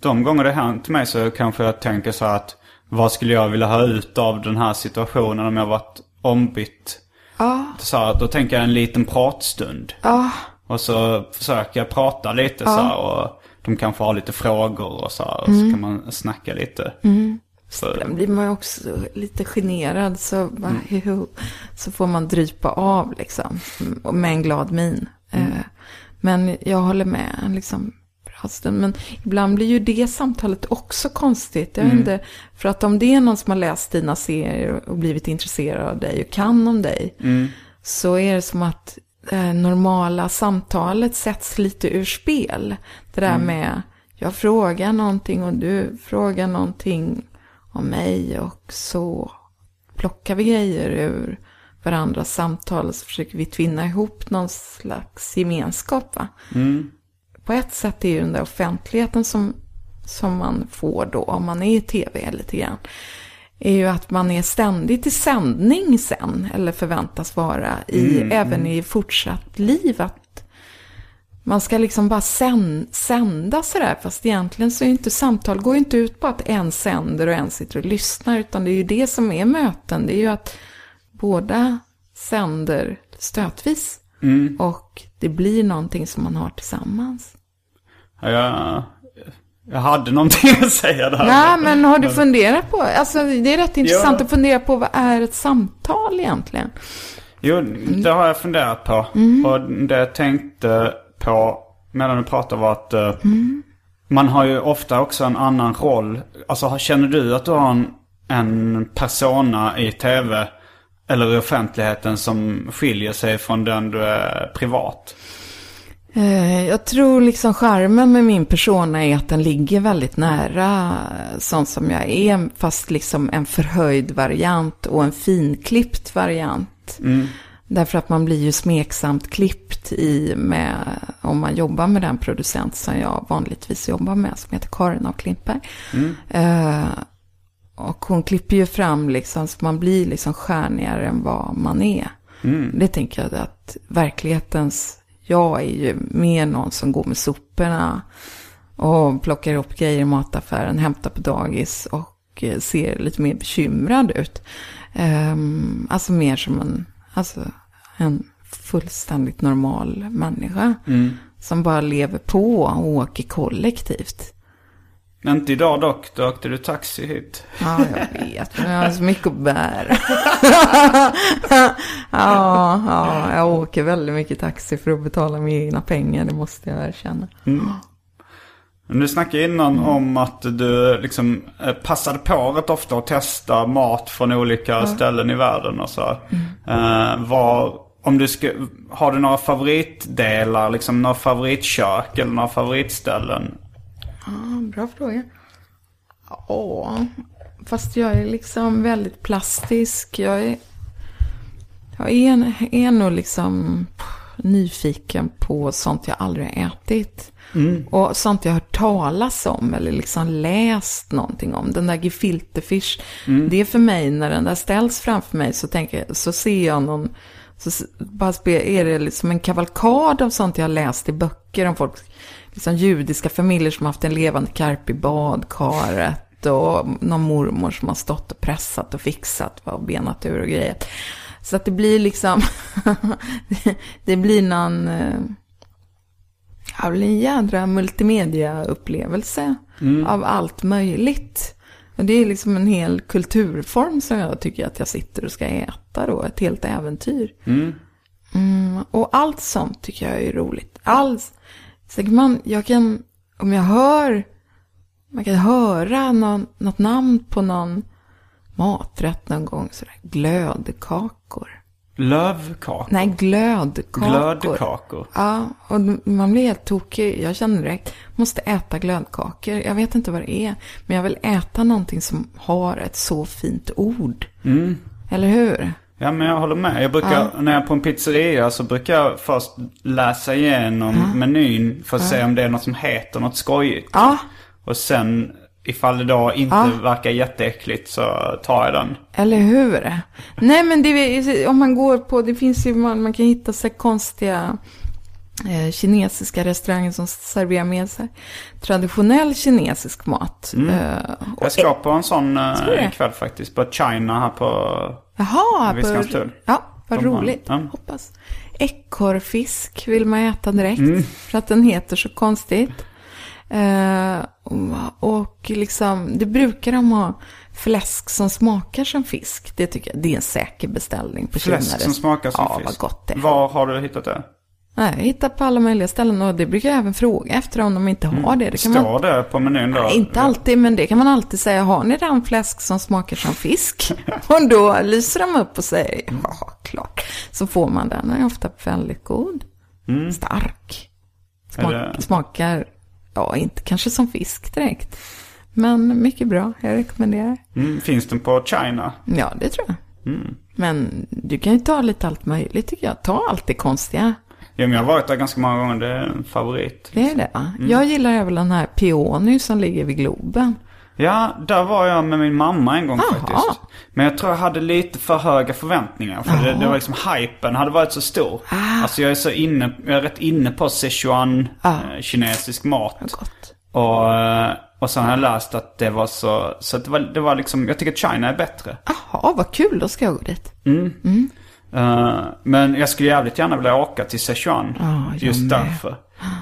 de gånger det hänt mig så kanske jag tänker så här att vad skulle jag vilja ha ut av den här situationen om jag varit ombytt? Ja, Så här, då tänker jag en liten pratstund. ja, Och så försöker jag prata lite så här, och de kanske har lite frågor och så här, och Mm. så kan man snacka lite. Så, Ibland blir man ju också lite generad så, bara, jo, så får man drypa av liksom. Med en glad min. Eh, Men jag håller med liksom. Men ibland blir ju det samtalet också konstigt. Jag vet inte, för att om det är någon som har läst dina serier och blivit intresserad av dig och kan om dig. Så är det som att normala samtalet sätts lite ur spel. Det där med, jag frågar någonting och du frågar någonting om mig och så plockar vi grejer ur varandras samtal så försöker vi tvinna ihop någon slags gemenskap. Va? På ett sätt är ju den där offentligheten som, som man får då om man är i tv lite grann. Är ju att man är ständigt i sändning sen, eller förväntas vara, i, även i fortsatt liv. Att man ska liksom bara sänd, sända sådär, fast egentligen så är inte samtal, går ju inte ut på att en sänder och en sitter och lyssnar, utan det är ju det som är möten. Det är ju att båda sänder stötvis. Och det blir någonting som man har tillsammans. Ja, Jag, hade någonting att säga där. Nej, men har du funderat på, alltså det är rätt intressant Ja. att fundera på vad är ett samtal egentligen? Jo, det har jag funderat på. Och det jag tänkte på medan du pratade var att eh, man har ju ofta också en annan roll. Alltså känner du att du har en, en persona i tv eller i offentligheten som skiljer sig från den du är privat? Eh, Jag tror liksom charmen med min persona är att den ligger väldigt nära sånt som jag är, fast liksom en förhöjd variant och en finklippt variant. Därför att man blir ju smeksamt klippt i med, om man jobbar med den producent som jag vanligtvis jobbar med, som heter Karin af Klintberg. Eh, och hon klipper ju fram liksom, så man blir liksom stjärnigare än vad man är. Det tänker jag att verklighetens jag är ju mer någon som går med soporna och plockar upp grejer i mataffären, hämtar på dagis och eh, ser lite mer bekymrad ut. Ehm, alltså mer som en, alltså en fullständigt normal människa. Som bara lever på och åker kollektivt. Inte idag dock, då åkte du taxi hit. Ja, jag vet. Men jag har så mycket att bära. ja, ja, jag åker väldigt mycket taxi för att betala mina egna pengar. Det måste jag erkänna. Men Du snackade innan om att du liksom eh, passade på rätt ofta att testa mat från olika ställen i världen och så. Eh, var, om du ska, har du några favoritdelar, liksom några favoritkök eller några favoritställen? Ja, bra fråga. Ja, fast jag är liksom väldigt plastisk. Jag är, jag är, är nog liksom nyfiken på sånt jag aldrig har ätit. Och sånt jag har hört talas om eller liksom läst någonting om. Den där gefiltefish. Det är för mig, när den där ställs framför mig så, tänker, så ser jag någon, så bara är det liksom en kavalkad av sånt jag har läst i böcker om folk, liksom judiska familjer som har haft en levande karp i badkaret och någon mormor som har stått och pressat och fixat och benat ur och grejer. Så att det blir liksom, det, blir någon, eh, ja, en jädra multimedia-upplevelse av allt möjligt. Och det är liksom en hel kulturform som jag tycker att jag sitter och ska äta då, ett helt äventyr. Mm, och allt sånt tycker jag är roligt. Allt. Så kan man, jag kan, om jag hör, man kan höra någon, något namn på någon maträtt någon gång, sådär, glödkakor. Lövkakor? Nej, glödkakor. Glödkakor? Ja, och man blir helt tokig. Jag känner direkt, måste äta glödkakor. Jag vet inte vad det är, men jag vill äta någonting som har ett så fint ord. Eller hur? Ja men jag håller med. Jag brukar, när jag är på en pizzeria så brukar jag först läsa igenom menyn för att se om det är något som heter något skojigt. Ja, Och sen ifall det då inte Ja. verkar jätteäckligt så tar jag den. eller hur? Nej, men det, om man går på, det finns ju, man, man kan hitta så konstiga eh, kinesiska restauranger som serverar med sig traditionell kinesisk mat. Eh, och, Jag ska på en sån det? ikväll faktiskt. På China här på... Jaha, tull. ja, vad roligt. ja. Hoppas. Ekorrfisk vill man äta direkt. Mm. För att den heter så konstigt. Eh, och, liksom, det brukar de ha fläsk som smakar som fisk. Det tycker jag, det är en säker beställning på Fläsk Kina. som smakar som ja, fisk. vad gott det är. Var har du hittat det? Nej, jag hittar på alla möjliga ställen och det brukar jag även fråga efter om de inte har det. det kan man, Står det på menyn då? Nej, inte alltid, men det kan man alltid säga. Har ni den fläsk som smakar som fisk? och då lyser de upp och säger, ja, klart. Så får man den. Den är ofta väldigt god. Stark. Smak, det- Smakar, ja, inte kanske som fisk direkt. Men mycket bra, jag rekommenderar. Mm, finns den på China? Ja, det tror jag. Men du kan ju ta lite allt möjligt tycker jag. Ta allt det konstiga. Ja, men jag har varit där ganska många gånger. Det är en favorit. Det är det va? Jag gillar även den här Peony som ligger vid Globen. Ja, där var jag med min mamma en gång Jaha. faktiskt. Men jag tror jag hade lite för höga förväntningar. För det, det var liksom hypen hade varit så stor. Ah. Alltså jag är så inne, jag är rätt inne på Sichuan Ah. eh, kinesisk mat. Gott. Och, eh, och sen har jag läst att det var så, så det var, det var liksom, jag tycker att China är bättre. Jaha, vad kul. Då ska jag gå dit. Eh, men jag skulle jävligt gärna vilja åka till Sichuan. Jag just med. därför.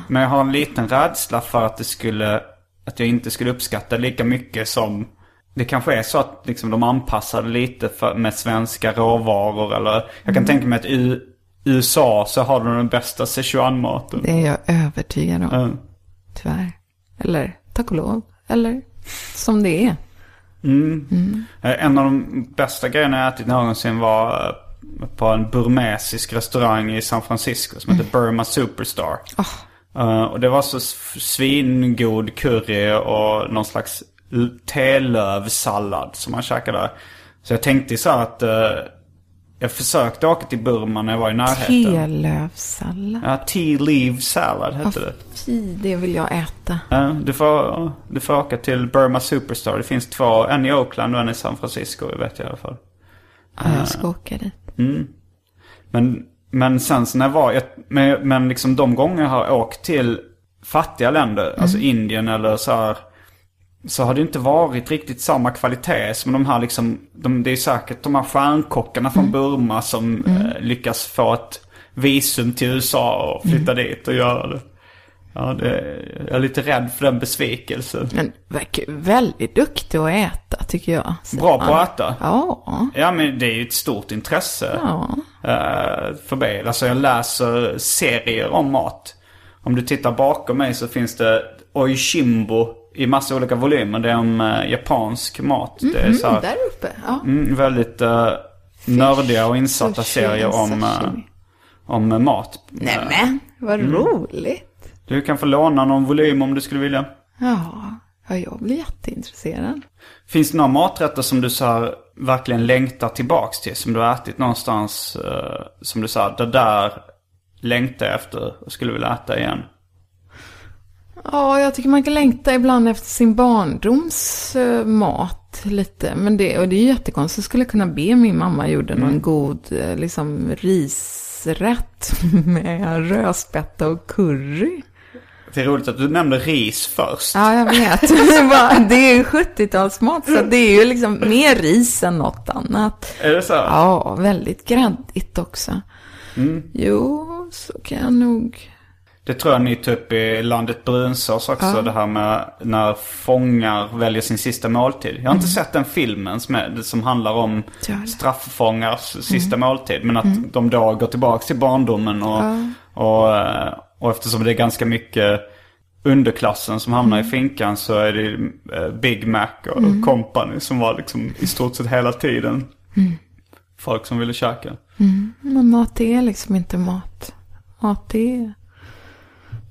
Men jag har en liten rädsla för att det skulle, att jag inte skulle uppskatta lika mycket som det kanske är så att liksom, de anpassade lite för, med svenska råvaror eller jag Mm. kan tänka mig att i USA så har de den bästa Sichuan-maten. Det är jag övertygad om. Mm. Tyvärr. Eller tack och lov. Eller som det är. Eh, En av de bästa grejerna jag ätit någonsin var eh, på en burmesisk restaurang i San Francisco som heter Burma Superstar. Eh, och det var så svingod curry och någon slags telövsallad som man käkade där. Så jag tänkte så att eh, jag försökte åka till Burma när jag var i närheten. Telövsallad. Ja, tea leaf salad hette det. Fy, det vill jag äta. Ja, du, får, du får åka till Burma Superstar. Det finns två, en i Oakland och en i San Francisco, vet jag i alla fall. Ja, jag ska åka dit. Men, men sen så när jag var, jag, men, men liksom de gånger jag har åkt till fattiga länder, alltså Indien eller så här. Så har det inte varit riktigt samma kvalitet som de här liksom, de, det är säkert de här stjärnkockarna från Burma som eh, lyckas få ett visum till USA och flytta dit och göra det. Ja, det, jag är lite rädd för den besvikelsen. Men verkar väldigt duktig att äta tycker jag. Så, Bra på att äta? Ja. Ja men det är ju ett stort intresse Ja. eh, för mig. Alltså jag läser serier om mat. Om du tittar bakom mig så finns det Oishimbo i massa olika volymer. Det är om eh, japansk mat. Det är så Mm, här, där uppe. Ja. mm, väldigt uh, nördiga och insatta Sushi serier om, sashimi. om mat. Nämen, vad Mm. roligt. Du kan få låna någon volym om du skulle vilja. Ja, ja, jag blir jätteintresserad. Finns det några maträtter som du så här verkligen längtar tillbaks till? Som du har ätit någonstans, eh, som du sa, det där längtar jag efter och skulle vilja äta igen? Ja, jag tycker man kan längta ibland efter sin barndoms eh, mat lite. Men det, och det är jättekonstigt. Jag skulle kunna be min mamma gjorde någon Mm. god eh, liksom risrätt med rödspätta och curry. Det är roligt att du nämnde ris först. Ja, jag vet. Det är ju 70-talsmat så det är ju liksom mer ris än något annat. Är det så? Ja, väldigt gräddigt också. Mm. Jo, så kan jag nog... Det tror jag ni tog upp i landet brunsås också. Det här med när fångar väljer sin sista måltid. Jag har inte sett den filmen som, är, som handlar om Mm. Strafffångars sista måltid. Men att de då går tillbaka till barndomen och, och, eh, och eftersom det är ganska mycket underklassen som hamnar Mm. i finkan så är det eh, Big Mac och company som var liksom i stort sett hela tiden Mm. folk som ville käka. Men mat är liksom inte mat. Mat är...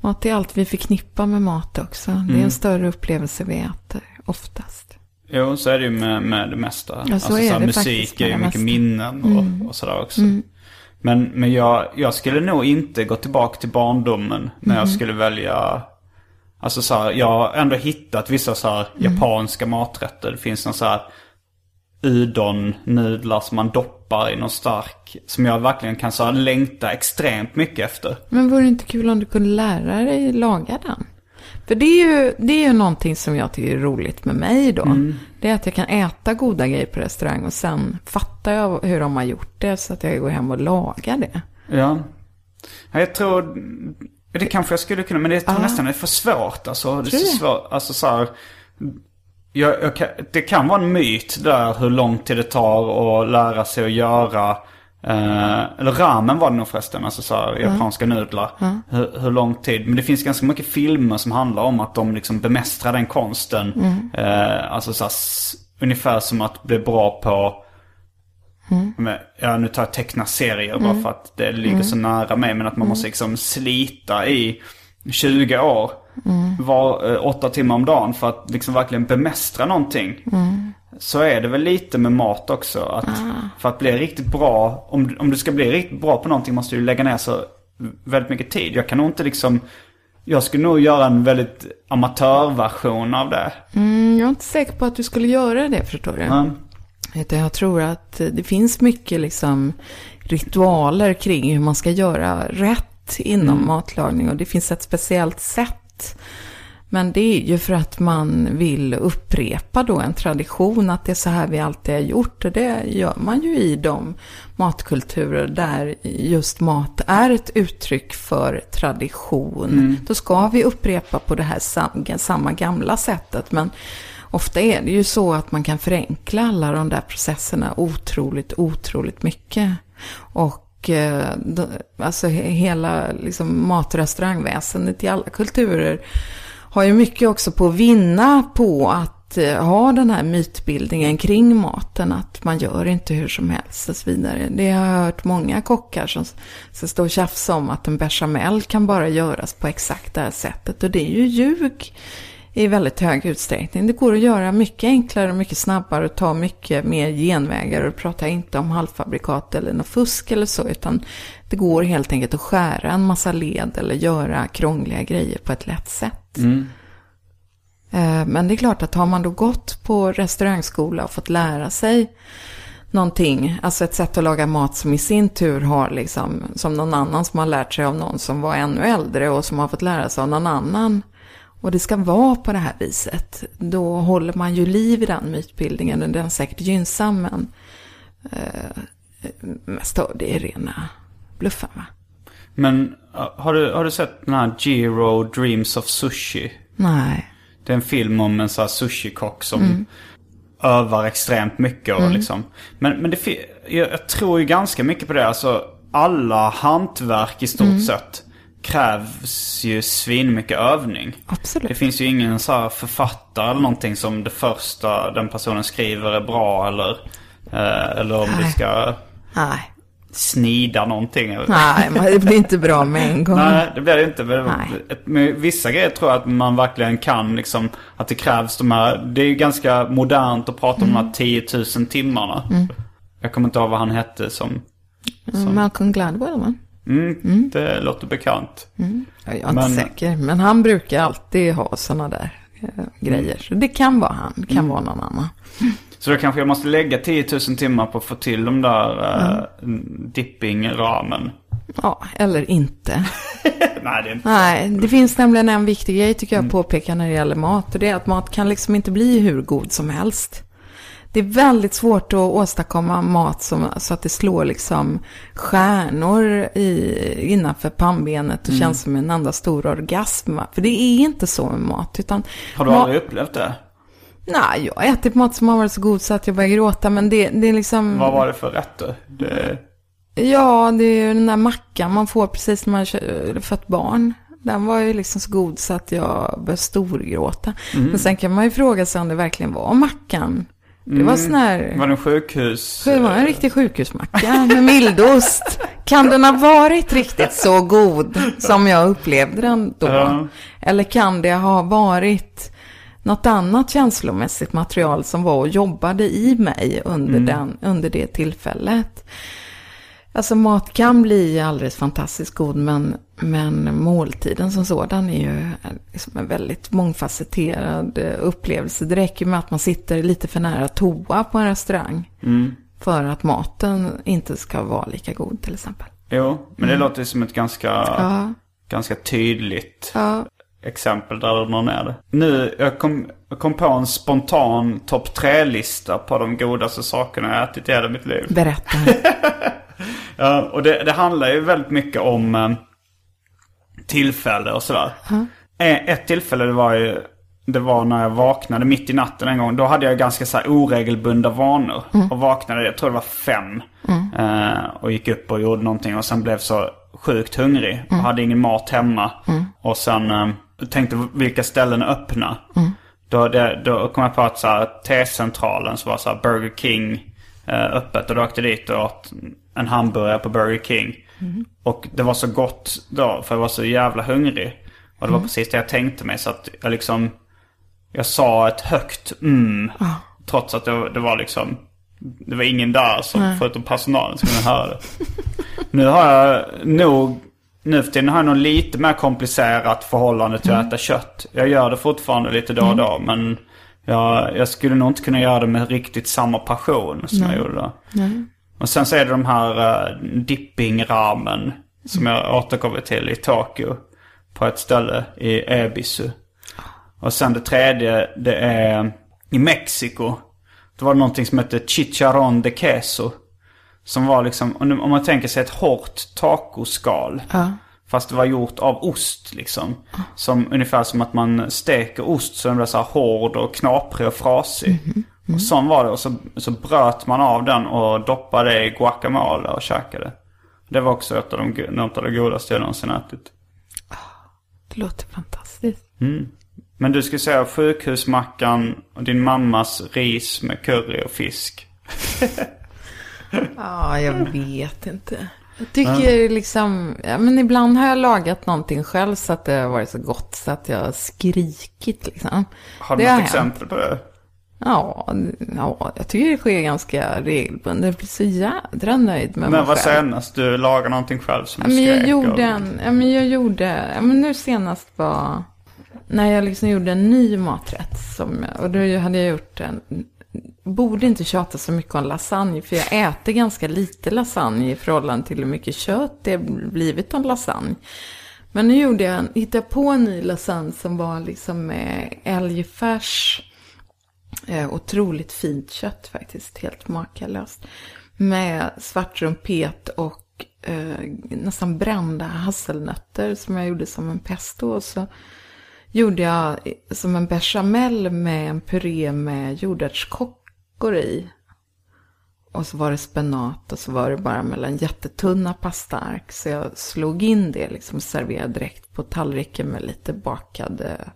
Mat är allt vi förknippar med mat också. Det är en större upplevelse vi äter oftast. Jo, så är det ju med, med det mesta. Ja, så alltså, är så det musik är ju mycket mesta. Mm. minnen och, och sådär också. Men, men jag, jag skulle nog inte gå tillbaka till barndomen när Mm. jag skulle välja Alltså så här, jag har ändå hittat vissa så här Mm. japanska maträtter. Det finns någon så här udon-nudlar som man doppar i någon stark. Som jag verkligen kan så här längta extremt mycket efter. Men vore det inte kul om du kunde lära dig laga den? För det är ju, det är ju någonting som jag tycker är roligt med mig då. Det är att jag kan äta goda grejer på restaurang och sen fattar jag hur de har gjort det så att jag går hem och lagar det. Ja. ja jag tror... Det kanske jag skulle kunna, men det tror Ja. nästan det är för svårt. Alltså, det är så svårt. Alltså så här, jag, jag det kan vara en myt där hur lång tid det tar att lära sig att göra. Eh, eller ramen var det nog förresten, alltså så här, japanska nudlar. Hur, hur lång tid. Men det finns ganska mycket filmer som handlar om att de liksom bemästrar den konsten. Eh, alltså så här, ungefär som att bli bra på men, ja, nu tar jag teckna serier bara för att det ligger så nära mig. Men att man måste liksom slita i 20 år. Var, eh, åtta timmar om dagen för att liksom verkligen bemästra någonting. Så är det väl lite med mat också. Att För att bli riktigt bra, om, om du ska bli riktigt bra på någonting måste du lägga ner så väldigt mycket tid. Jag kan nog inte liksom, jag skulle nog göra en väldigt amatörversion av det. Mm, jag är inte säker på att du skulle göra det, förstår du. Utan jag tror att det finns mycket liksom ritualer kring hur man ska göra rätt inom matlagning. Och det finns ett speciellt sätt. Men det är ju för att man vill upprepa då en tradition, att det är så här vi alltid har gjort. Och det gör man ju i de matkulturer där just mat är ett uttryck för tradition. Då ska vi upprepa på det här sam- samma gamla sättet. Men ofta är det ju så att man kan förenkla alla de där processerna otroligt, otroligt mycket. Och eh, alltså he- hela liksom, mat och restaurangväsendet i alla kulturer har ju mycket också på att vinna på att eh, ha den här mytbildningen kring maten. Att man gör inte hur som helst och så vidare. Det har jag hört många kockar som, som står och tjafsar om att en bechamel kan bara göras på exakt det här sättet. Och det är ju ljug i väldigt hög utsträckning. Det går att göra mycket enklare och mycket snabbare och ta mycket mer genvägar. Och pratar inte om halvfabrikat eller något fusk eller så. Utan det går helt enkelt att skära en massa led eller göra krångliga grejer på ett lätt sätt. Eh, Men det är klart att har man då gått på restaurangskola och fått lära sig någonting, alltså ett sätt att laga mat som i sin tur har liksom, som någon annan som har lärt sig av någon som var ännu äldre och som har fått lära sig av någon annan. Och det ska vara på det här viset. Då håller man ju liv i den mytbildningen och den är säkert gynnsam men eh, mest av det är rena bluffen va? men har, du, har du sett den här Jiro Dreams of Sushi? Nej. Det är en film om en sån här sushikock som övar extremt mycket. Och liksom. Men, men det, jag, jag tror ju ganska mycket på det. Alltså alla hantverk i stort sett krävs ju svin mycket övning. Absolut. Det finns ju ingen så här författare eller någonting som det första den personen skriver är bra eller, eh, eller om Nej. ska Nej. Snida någonting. Nej, men det blir inte bra med en gång. Nej, det blir det inte. Med vissa grejer tror jag att man verkligen kan liksom, att det krävs de här, det är ju ganska modernt att prata om Mm. de här 10 000 timmarna. Jag kommer inte ihåg vad han hette som, Malcolm Gladwell va? mm, det låter bekant. Ja, Jag är inte Men- säker, men han brukar alltid ha sådana där eh, grejer. Så det kan vara han, det kan Mm. vara någon annan. Så då kanske jag måste lägga 10 000 timmar på att få till de där uh, dipping-ramen. Ja, eller inte. Nej, det inte. Nej, det finns nämligen en viktig grej tycker jag att påpeka när det gäller mat. Och det är att mat kan liksom inte bli hur god som helst. Det är väldigt svårt att åstadkomma mat som, så att det slår liksom stjärnor i, innanför pannbenet och känns som en enda stor orgasm. För det är inte så med mat. Utan Har du ma- aldrig upplevt det? Nej, jag har ätit mat som har varit så god så att jag börjar gråta. Men det, det är liksom... Vad var det för rätter? Det, Ja, det är ju den där mackan man får precis när man har fött barn. Den var ju liksom så god så att jag började storgråta. Men sen kan man ju fråga sig om det verkligen var mackan. Det var sån här... var det en sjukhus? Det var en riktig sjukhusmacka med mildost. Kan den ha varit riktigt så god som jag upplevde den då? Ja. Eller kan det ha varit något annat känslomässigt material som var och jobbade i mig under, den, under det tillfället? Alltså mat kan bli alldeles fantastiskt god men, men måltiden som sådan är ju liksom en väldigt mångfacetterad eh, upplevelse. Det räcker med att man sitter lite för nära toa på en restaurang. För att maten inte ska vara lika god till exempel. Jo, men det låter ju som ett ganska, Ja, ganska tydligt ja. Exempel där någon är det. Nu, jag kom, jag kom på en spontan topp tre-lista på de godaste sakerna jag ätit i hela mitt liv. Berätta. Ja, och det, det handlar ju väldigt mycket om eh, tillfälle och sådär. Eh, Ett tillfälle det var ju, det var när jag vaknade mitt i natten en gång. Då hade jag ganska så oregelbundna vanor. Och vaknade, jag tror det var fem. Eh, och gick upp och gjorde någonting och sen blev så sjukt hungrig. Och hade ingen mat hemma. Och sen eh, tänkte vilka ställen är öppna. Då, det, då kom jag på att så här, T-centralen så var så här Burger King eh, öppet. Och då åkte jag dit och åt en hamburgare på Burger King. Och det var så gott då för jag var så jävla hungrig. Och det var precis det jag tänkte mig så att jag liksom Jag sa ett högt mm Trots att det, det var liksom, det var ingen där som, förutom personalen som kunde höra det. Nu har jag nog, nu för tiden har jag nog lite mer komplicerat förhållande till att äta kött. Jag gör det fortfarande lite då och då men jag, jag skulle nog inte kunna göra det med riktigt samma passion som jag gjorde då. Och sen så är det de här uh, dipping-ramen som jag återkommer till i Tokyo. På ett ställe i Ebisu. Och sen det tredje, det är i Mexiko. Det var någonting som hette chicharron de queso. Som var liksom, om man tänker sig ett hårt tacoskal. Fast det var gjort av ost liksom. Som, ungefär som att man steker ost så den blir så här hård och knaprig och frasig. Och sån var det. Och så, så bröt man av den och doppade i guacamole och käkade. Det var också ett av de, något av det godaste jag någonsin ätit. Det låter fantastiskt. Men du skulle säga sjukhusmackan och din mammas ris med curry och fisk. Ja, jag vet inte. Jag tycker liksom, ja, men ibland har jag lagat någonting själv så att det har varit så gott så att jag har skrikit liksom. Har du Det något har exempel på det? Ja, ja, jag tycker det sker ganska regelbundet. Jag blir så jädra nöjd med När mig själv. senast du lagade någonting själv som Ja, du men jag skrek gjorde och- en, ja, men jag gjorde, ja, men nu senast var när jag liksom gjorde en ny maträtt. Som, och då hade jag gjort en, borde inte tjata så mycket om lasagne. För jag äter ganska lite lasagne i förhållande till hur mycket kött det blivit om lasagne. Men nu gjorde jag en, hittade jag på en ny lasagne som var liksom eh, med älgfärs. Eh, otroligt fint kött faktiskt, helt makalöst. Med svart rumpet och eh, nästan brända hasselnötter som jag gjorde som en pesto. Och så gjorde jag som en bechamel med en puré med mackor i. Och så var det spenat och så var det bara mellan jättetunna pastaark. Så jag slog in det liksom serverade direkt på tallriken med lite bakade eh,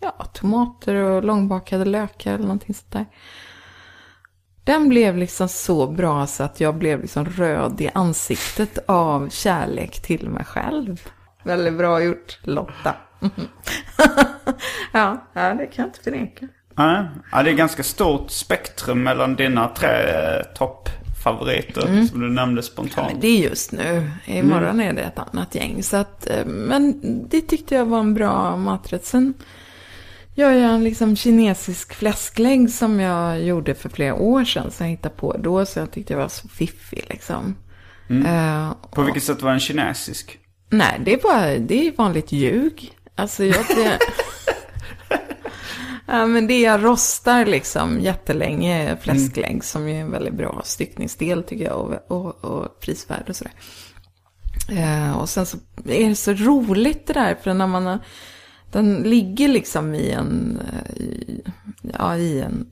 ja, tomater och långbakade lökar eller någonting sånt där. Den blev liksom så bra så att jag blev liksom röd i ansiktet av kärlek till mig själv. Väldigt bra gjort, Lotta. ja, det kan jag inte förneka. Ja, ja, det är ganska stort spektrum mellan dina tre eh, toppfavoriter som du nämnde spontant. Mm. Men det är just nu. Imorgon är det ett annat gäng. Så att, eh, men det tyckte jag var en bra maträtt. Sen gör jag en liksom kinesisk fläsklägg som jag gjorde för flera år sedan. Som jag hittade på då. Så jag tyckte jag var så fiffig liksom. Eh, På vilket sätt var den kinesisk? Nej, det är bara, det är vanligt ljug. Alltså jag... Det, ja, men det jag rostar liksom jättelänge fläsklägg som är en väldigt bra styckningsdel tycker jag och, och, och prisvärd och sådär. Eh, och sen så är det så roligt det där för när man har, den ligger liksom i en, eh, i, ja, i en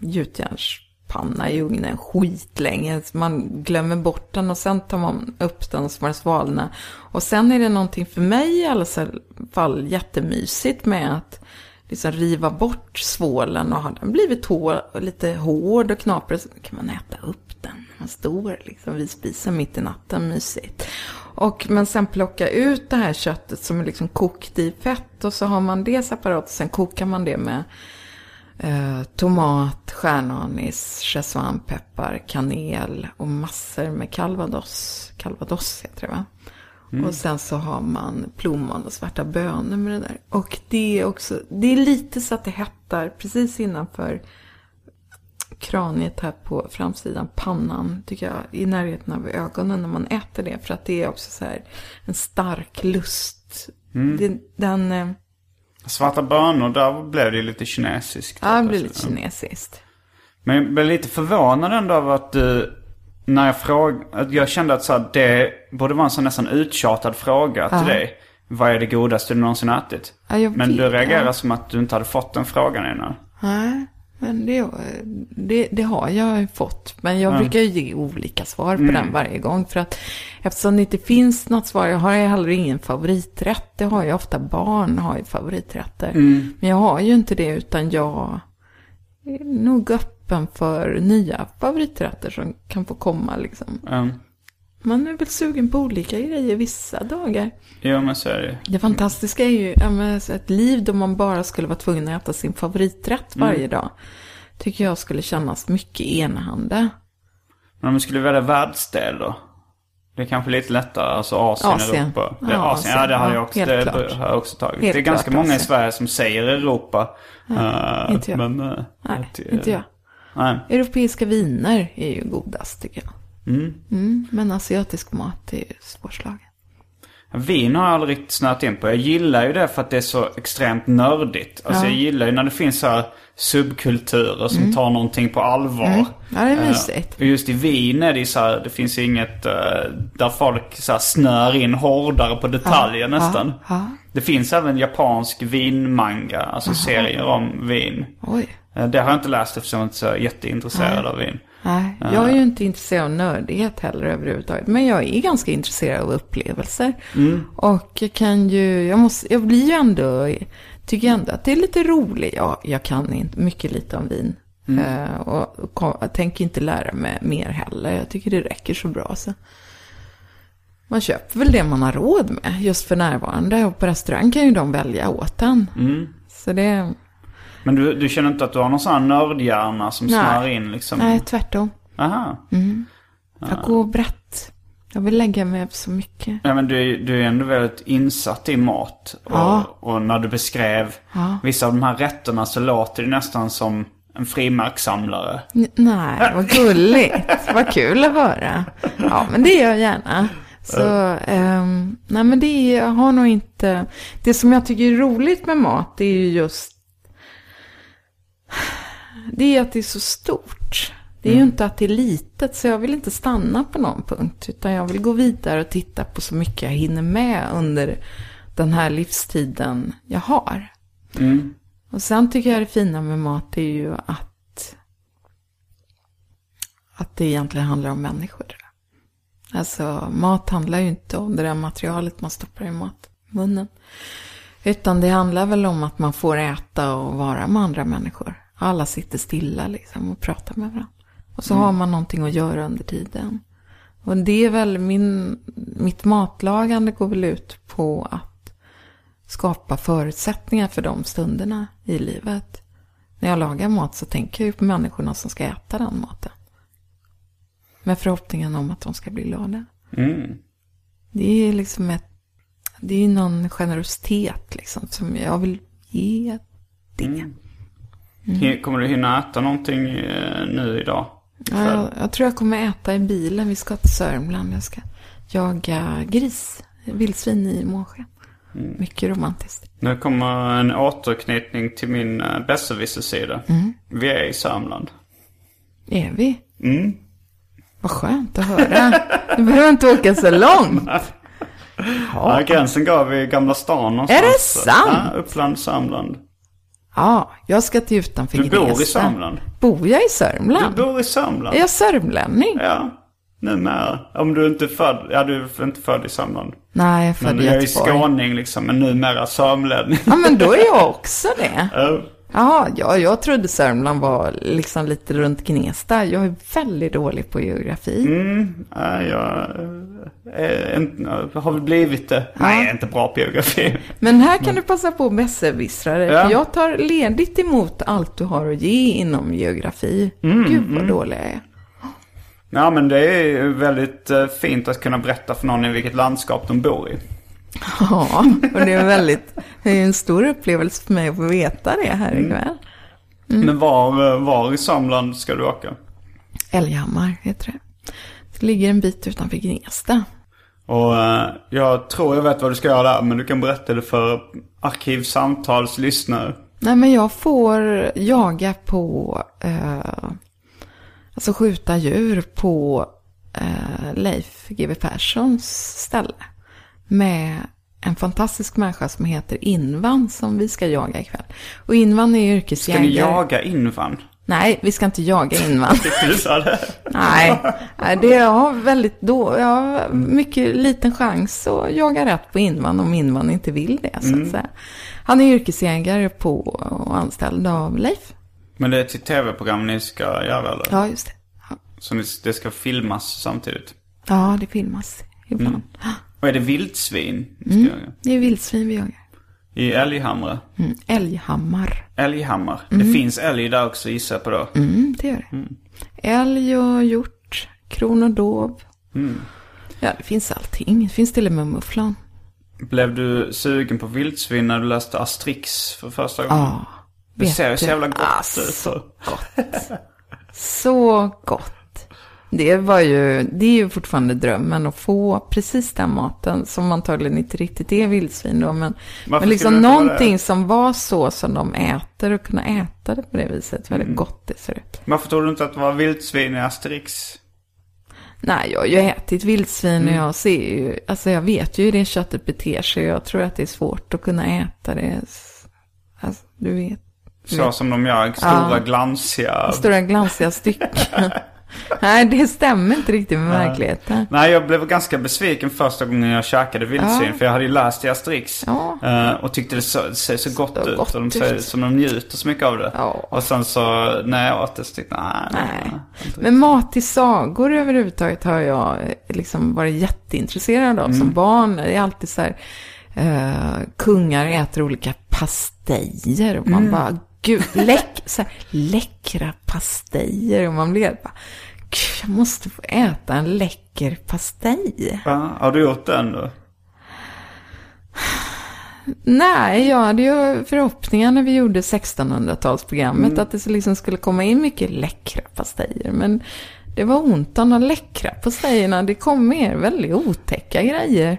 gjutjärnspanna i ugnen skitlänge. Man glömmer bort den och sen tar man upp den så den svalna. Och sen är det någonting för mig i alla fall jättemysigt med att liksom riva bort svålen och har den blivit hår, lite hård och knaprig så kan man äta upp den. Man står liksom vid spisen mitt i natten, mysigt. Och men sen plocka ut det här köttet som är liksom kokt i fett och så har man det separat och sen kokar man det med eh, tomat, stjärnanis, schäsvanpeppar, kanel och massor med calvados. Calvados heter det va? Och sen så har man plommon och svarta bönor med det där. Och det är också, det är lite så att det hettar precis innanför kraniet här på framsidan, pannan, tycker jag, i närheten av ögonen när man äter det. För att det är också så här en stark lust. Det, den, eh, Svarta bönor, där blev det lite kinesiskt. ja, det blir lite kinesiskt. Men jag blev lite förvånad ändå av att du, när jag frågade, jag kände att så här, det borde vara en sån nästan uttjatad fråga till dig. Vad är det godaste du någonsin ätit? Ja, jag Men du reagerar ja. som att du inte hade fått den frågan innan. Nej, men det, det, det har jag ju fått. Men jag brukar ju ge olika svar på den varje gång. För att eftersom det inte finns något svar, jag har ju heller ingen favoriträtt. Det har ju ofta barn, har ju favoriträtter. Men jag har ju inte det, utan jag är nog öppen för nya favoriträtter som kan få komma liksom. Um, Man är väl sugen på olika grejer vissa dagar. jo men så är det. Det fantastiska är ju ja, ett liv då man bara skulle vara tvungen att äta sin favoriträtt varje dag. tycker jag skulle kännas mycket enahanda. Men om du skulle välja världsdel då? Det är kanske lite lättare, alltså Asien, Asien. Europa. Ja, Ja, Asien, ja det har ja, jag också, det klart. har jag också tagit. Helt det är ganska klart många i Asien. Sverige som säger Europa. Eh, inte jag. Men, eh, Nej, att, inte jag. Nej. Europeiska viner är ju godast tycker jag. Mm, men asiatisk mat är ju svårslagen. Vin har jag aldrig riktigt snöat in på. Jag gillar ju det för att det är så extremt nördigt. Alltså Ja. jag gillar ju när det finns så här subkulturer som tar någonting på allvar. Mm. Ja, det är Eh, mysigt. och just i Wien är det så här, det finns inget eh, där folk så här snör in hårdare på detaljer nästan. ja. Det finns även japansk vinmanga, alltså serier om vin. Oj. Eh, Det har jag inte läst eftersom jag inte är så jätteintresserad av vin. Nej, jag är ju inte intresserad av nördighet heller överhuvudtaget. Men jag är ganska intresserad av upplevelser. Och jag kan ju, jag måste, jag blir ju ändå, tycker ändå att det är lite roligt. Ja, jag kan inte mycket lite om vin. Eh, och, och kom- jag tänker inte lära mig mer heller. Jag tycker det räcker så bra. Så. Man köper väl det man har råd med just för närvarande. Och på restaurang kan ju de välja åt en. Så det, Men du, du känner inte att du har någon sån här nördhjärna som snör in liksom? nej tvärtom. Aha. Jag går brett. Jag vill lägga mig så mycket. Ja, men du, du är ändå väldigt insatt i mat. Och, Ja. och när du beskrev Ja. vissa av de här rätterna så låter det nästan som en frimärkssamlare. N- Nej, vad gulligt. vad kul att höra. Ja, men det gör jag gärna. Så, ehm, nej men det är, jag har nog inte, det som jag tycker är roligt med mat, det är ju just, det är att det är så stort. Det är ju inte att det är litet, så jag vill inte stanna på någon punkt, utan jag vill gå vidare och titta på så mycket jag hinner med under den här livstiden jag har. Och sen tycker jag det fina med mat är ju att att det egentligen handlar om människor. Alltså mat handlar ju inte om det där materialet man stoppar i mat, munnen. Utan det handlar väl om att man får äta och vara med andra människor. Alla sitter stilla liksom och pratar med varandra. Och så har man någonting att göra under tiden. Och det är väl min, mitt matlagande går väl ut på att skapa förutsättningar för de stunderna i livet. När jag lagar mat så tänker jag ju på människorna som ska äta den maten. Med förhoppningen om att de ska bli glada. Mm. Det är liksom ett, det är någon generositet liksom som jag vill ge det. Mm. Hi- Kommer du hinna äta någonting eh, nu idag? Ja, jag, jag tror jag kommer äta i bilen. Vi ska till Sörmland. Jag ska jaga gris, vildsvin i månsken. Mycket romantiskt. Nu kommer en återknytning till min uh, besserwisser-sida. Vi är i Sörmland. Är vi? Mm. Vad skönt att höra. Du behöver inte åka så långt. Ja, gränsen går vid Gamla stan någonstans. Är det sant? Ja, Uppland, Sörmland. Ja, jag ska till utanför Du bor i Gnesta. Sörmland? Bor jag i Du Sörmland? bor i Sörmland? Är jag sörmlänning? Ja, numera. Om du inte är född, ja du är inte född i Sörmland. Nej, jag är Men född i jag är Göteborg. skåning liksom, men numera sörmlänning. Ja, men då är jag också det. Ja. Jaha, ja, jag trodde Sörmland var liksom lite runt Gnesta. Jag är väldigt dålig på geografi. Mm, ja, jag är inte, har väl blivit det. Nej, jag är inte bra på geografi. Men här kan du passa på besserwissra dig. Ja. För jag tar ledigt emot allt du har att ge inom geografi. Mm, Gud vad dålig jag är. Ja, men det är väldigt eh, fint att kunna berätta för någon i vilket landskap de bor i. Ja, och det är väldigt, det är en stor upplevelse för mig att få veta det här Mm. ikväll. Men var, var i Sörmland ska du åka? Älghammar heter det. Det ligger en bit utanför Gnesta. Och eh, jag tror jag vet vad du ska göra där, men du kan berätta det för Arkivsamtals lyssnare. Nej men jag får jaga på, eh, alltså skjuta djur på eh, Leif GW Perssons ställe. Med en fantastisk människa som heter Invan som vi ska jaga ikväll. Och Invan är Ska yrkesjägare. ni jaga invan? Nej, vi ska inte jaga Invan. Du sa det? Nej, det har väldigt då, jag har mycket liten chans att jaga rätt på Invan om Invan inte vill det så att säga. Han är yrkesjägare på och anställd av Leif. Men det är till tv-program ni ska göra eller? Ja, just det. Ja. Så det ska filmas samtidigt? Ja, det filmas ibland. Och är det vildsvin ni ska jaga? Det är vildsvin vi jagar. I Älghamra. Mm, Älghammar. Älghammar. Det finns älg där också gissar jag på då. Mm, det gör det. Älg och hjort, kron och dov. Mm. Ja, det finns allting. Det finns till och med mufflan. Blev du sugen på vildsvin när du läste Asterix för första gången? Ja. Det ser ju så jävla gott Ah, ut. så Så. Så gott. Det var ju, det är ju fortfarande drömmen att få precis den maten som antagligen inte riktigt är vildsvin då. Men, Varför men liksom någonting som var så som de äter och kunna äta det på det viset. Väldigt Mm. gott det ser ut. Varför tror du inte att det var vildsvin i Asterix? Nej, jag har ju ätit vildsvin Mm. och jag ser ju, alltså jag vet ju hur det köttet beter sig. Jag tror att det är svårt att kunna äta det. Alltså, du vet. Så som de gör, stora Ja. glansiga. Stora glansiga stycken. Nej, det stämmer inte riktigt med verkligheten. Nej, jag blev ganska besviken första gången jag käkade vildsvin. Ja. För jag hade ju läst i Asterix. Ja. eh, och tyckte det så, ser så gott Så ut. gott och de säger ut. som de njuter så mycket av det. Ja. Och sen så när jag åt det så tyckte jag, nej. Nej. Men mat i sagor överhuvudtaget har jag eh, liksom varit jätteintresserad av som barn. Det är alltid så här, eh, kungar äter olika pastejer och man bara, gud, läck, så här, läckra pastejer. Och man helt bara, gud, jag måste få äta en läcker pastej. Ja, har du gjort den då? Nej, jag hade ju förhoppningar när vi gjorde 1600-talsprogrammet att det liksom skulle komma in mycket läckra pastejer. Men det var ont om de läckra pastejerna. Det kom mer väldigt otäcka grejer.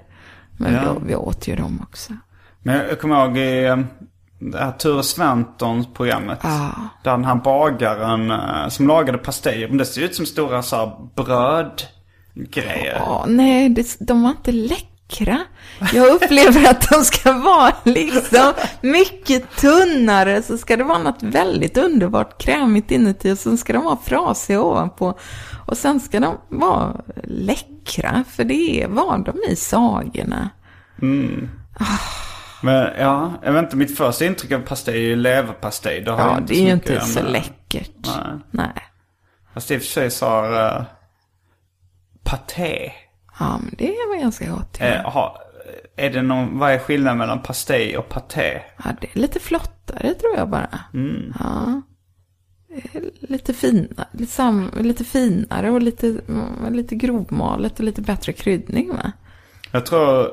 Men Ja. då, vi åt ju dem också. Men jag kommer ihåg i eh, det här Ture Sventons programmet. Ja. Där den här bagaren eh, som lagade pastejer. Men det ser ut som stora så här brödgrejer. Ja, nej, det, de var inte läckra. Jag upplever att de ska vara liksom mycket tunnare. Så ska det vara något väldigt underbart krämigt inuti och sen ska de vara frasiga ovanpå. Och sen ska de vara läckra, för det var de i sagorna. Men ja, jag vet inte. Mitt första intryck av pastej är ju leverpastej. Det Ja, det är ju inte så med- läckert. Nej. Nej. Fast i och för sig har uh, paté. Ja, men det var ganska gott. Ja. Eh, är det någon, vad är skillnaden mellan pastej och paté? ja, det är lite flottare tror jag bara. Ja. Det är Lite finare, lite, sam, lite finare och lite, mm, lite grovmalet och lite bättre kryddning va? Jag tror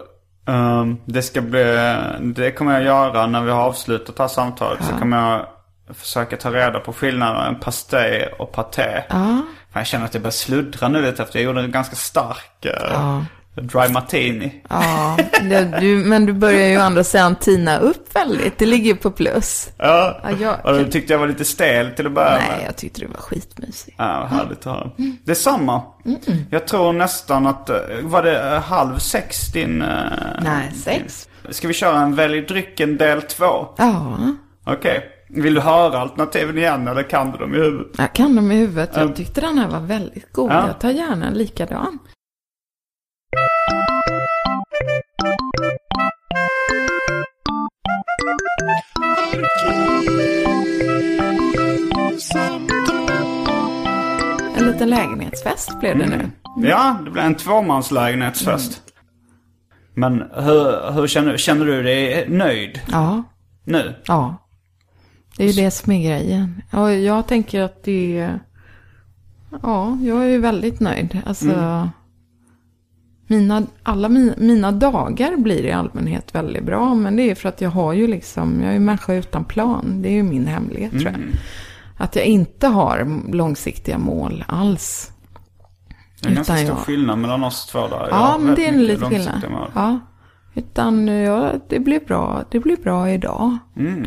ehm, det ska bli, det kommer jag göra när vi har avslutat det här samtalet. Så kommer jag försöka ta reda på skillnaden mellan pastej och paté. Ja. För jag känner att jag börjar sluddra nu lite efter jag gjorde en ganska stark eh, Ja. Dry martini. Ja, det, du, men du börjar ju å andra sidan tina upp väldigt. Det ligger på plus. Ja, Ja, jag- och då tyckte jag var lite stel till att börja med. Nej, jag tyckte du var skitmysig. Ja, vad härligt att höra. Det är samma. Jag tror nästan att, eh, var det eh, halv sex din... eh, Nej, sex. Ska vi köra en Välj drycken del två? Ja, Okej. Vill du höra alternativen igen eller kan du dem i huvudet? jag kan dem i huvudet. Jag tyckte den här var väldigt god. Ja. Jag tar gärna en likadan. En liten lägenhetsfest blev det nu. Ja, det blir en tvåmanslägenhetsfest. Men hur, hur känner, känner du dig nöjd Ja, nu? ja. Det är ju det som är grejen. Ja, jag tänker att det är... Ja, jag är ju väldigt nöjd. Alltså... Mina, alla mina, mina dagar blir i allmänhet väldigt bra. Men det är för att jag har ju liksom, jag är människa utan plan. Det är ju min hemlighet tror jag. Att jag inte har långsiktiga mål alls. Det är en ganska stor jag- skillnad mellan oss två där. Ja, men det är en liten skillnad. mål. Ja. Utan ja, det blir bra. Det blir bra idag.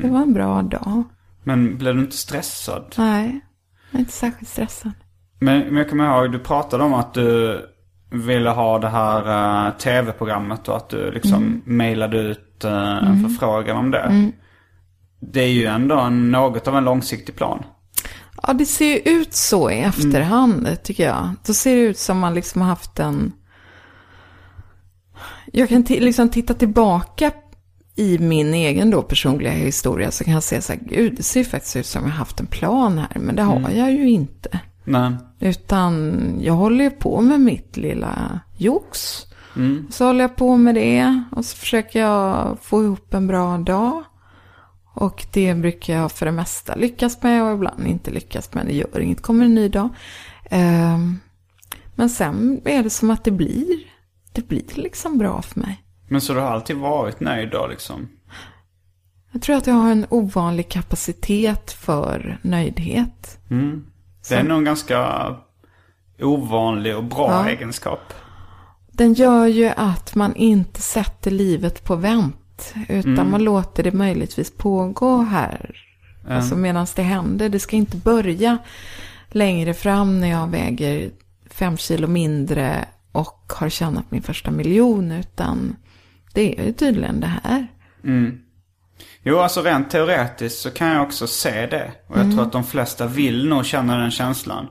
Det var en bra dag. Men blev du inte stressad? Nej, jag är inte särskilt stressad. Men, men jag kommer ihåg, du pratade om att du ville ha det här eh, tv-programmet och att du liksom mejlade ut uh, en förfrågan om det. Det är ju ändå en, något av en långsiktig plan. Ja, det ser ju ut så i efterhand, tycker jag. Då ser det ut som man liksom har haft en... Jag kan liksom titta tillbaka i min egen då personliga historia så kan jag säga så här, gud, det ser ju faktiskt ut som jag har haft en plan här, men det har jag ju inte. Nej. Utan jag håller ju på med mitt lilla jox. Så håller jag på med det och så försöker jag få ihop en bra dag. Och det brukar jag för det mesta lyckas med och ibland inte lyckas med. Det gör inget, kommer en ny dag. Ehm, Men sen är det som att det blir, det blir liksom bra för mig. Men så du har alltid varit nöjd då liksom? Jag tror att jag har en ovanlig kapacitet för nöjdhet. Det är nog en ganska ovanlig och bra Ja. egenskap. Den gör ju att man inte sätter livet på vänt. Utan man låter det möjligtvis pågå här. Alltså medan det händer. Det ska inte börja längre fram när jag väger fem kilo mindre och har tjänat min första miljon. Utan det är ju tydligen det här. Jo, alltså rent teoretiskt så kan jag också se det. Och jag tror att de flesta vill nog känna den känslan.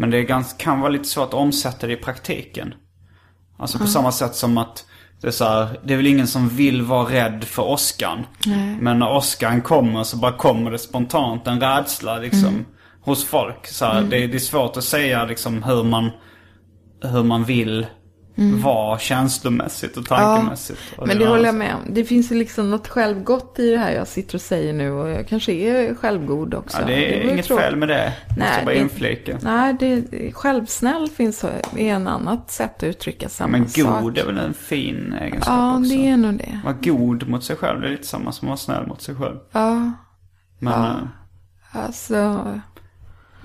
Men det ganska, kan vara lite svårt att omsätta det i praktiken. Alltså på samma sätt som att det är så här, det är väl ingen som vill vara rädd för åskan. Men när åskan kommer så bara kommer det spontant en rädsla liksom hos folk. Så här, det, det är svårt att säga liksom hur man, hur man vill vara känslomässigt och tankemässigt. Och Men det håller jag med om. Det finns ju liksom något självgott i det här jag sitter och säger nu. Och jag kanske är självgod också. Ja, det är var ju inget fel med det. Nej, jag bara det- inflika. Nej, det, självsnäll finns är en annat sätt att uttrycka samma Men sak. god är väl en fin egenskap Ja, också? det är nog det. Vara god mot sig själv, det är lite samma som att vara snäll mot sig själv. Ja, Men Ja. eh, alltså.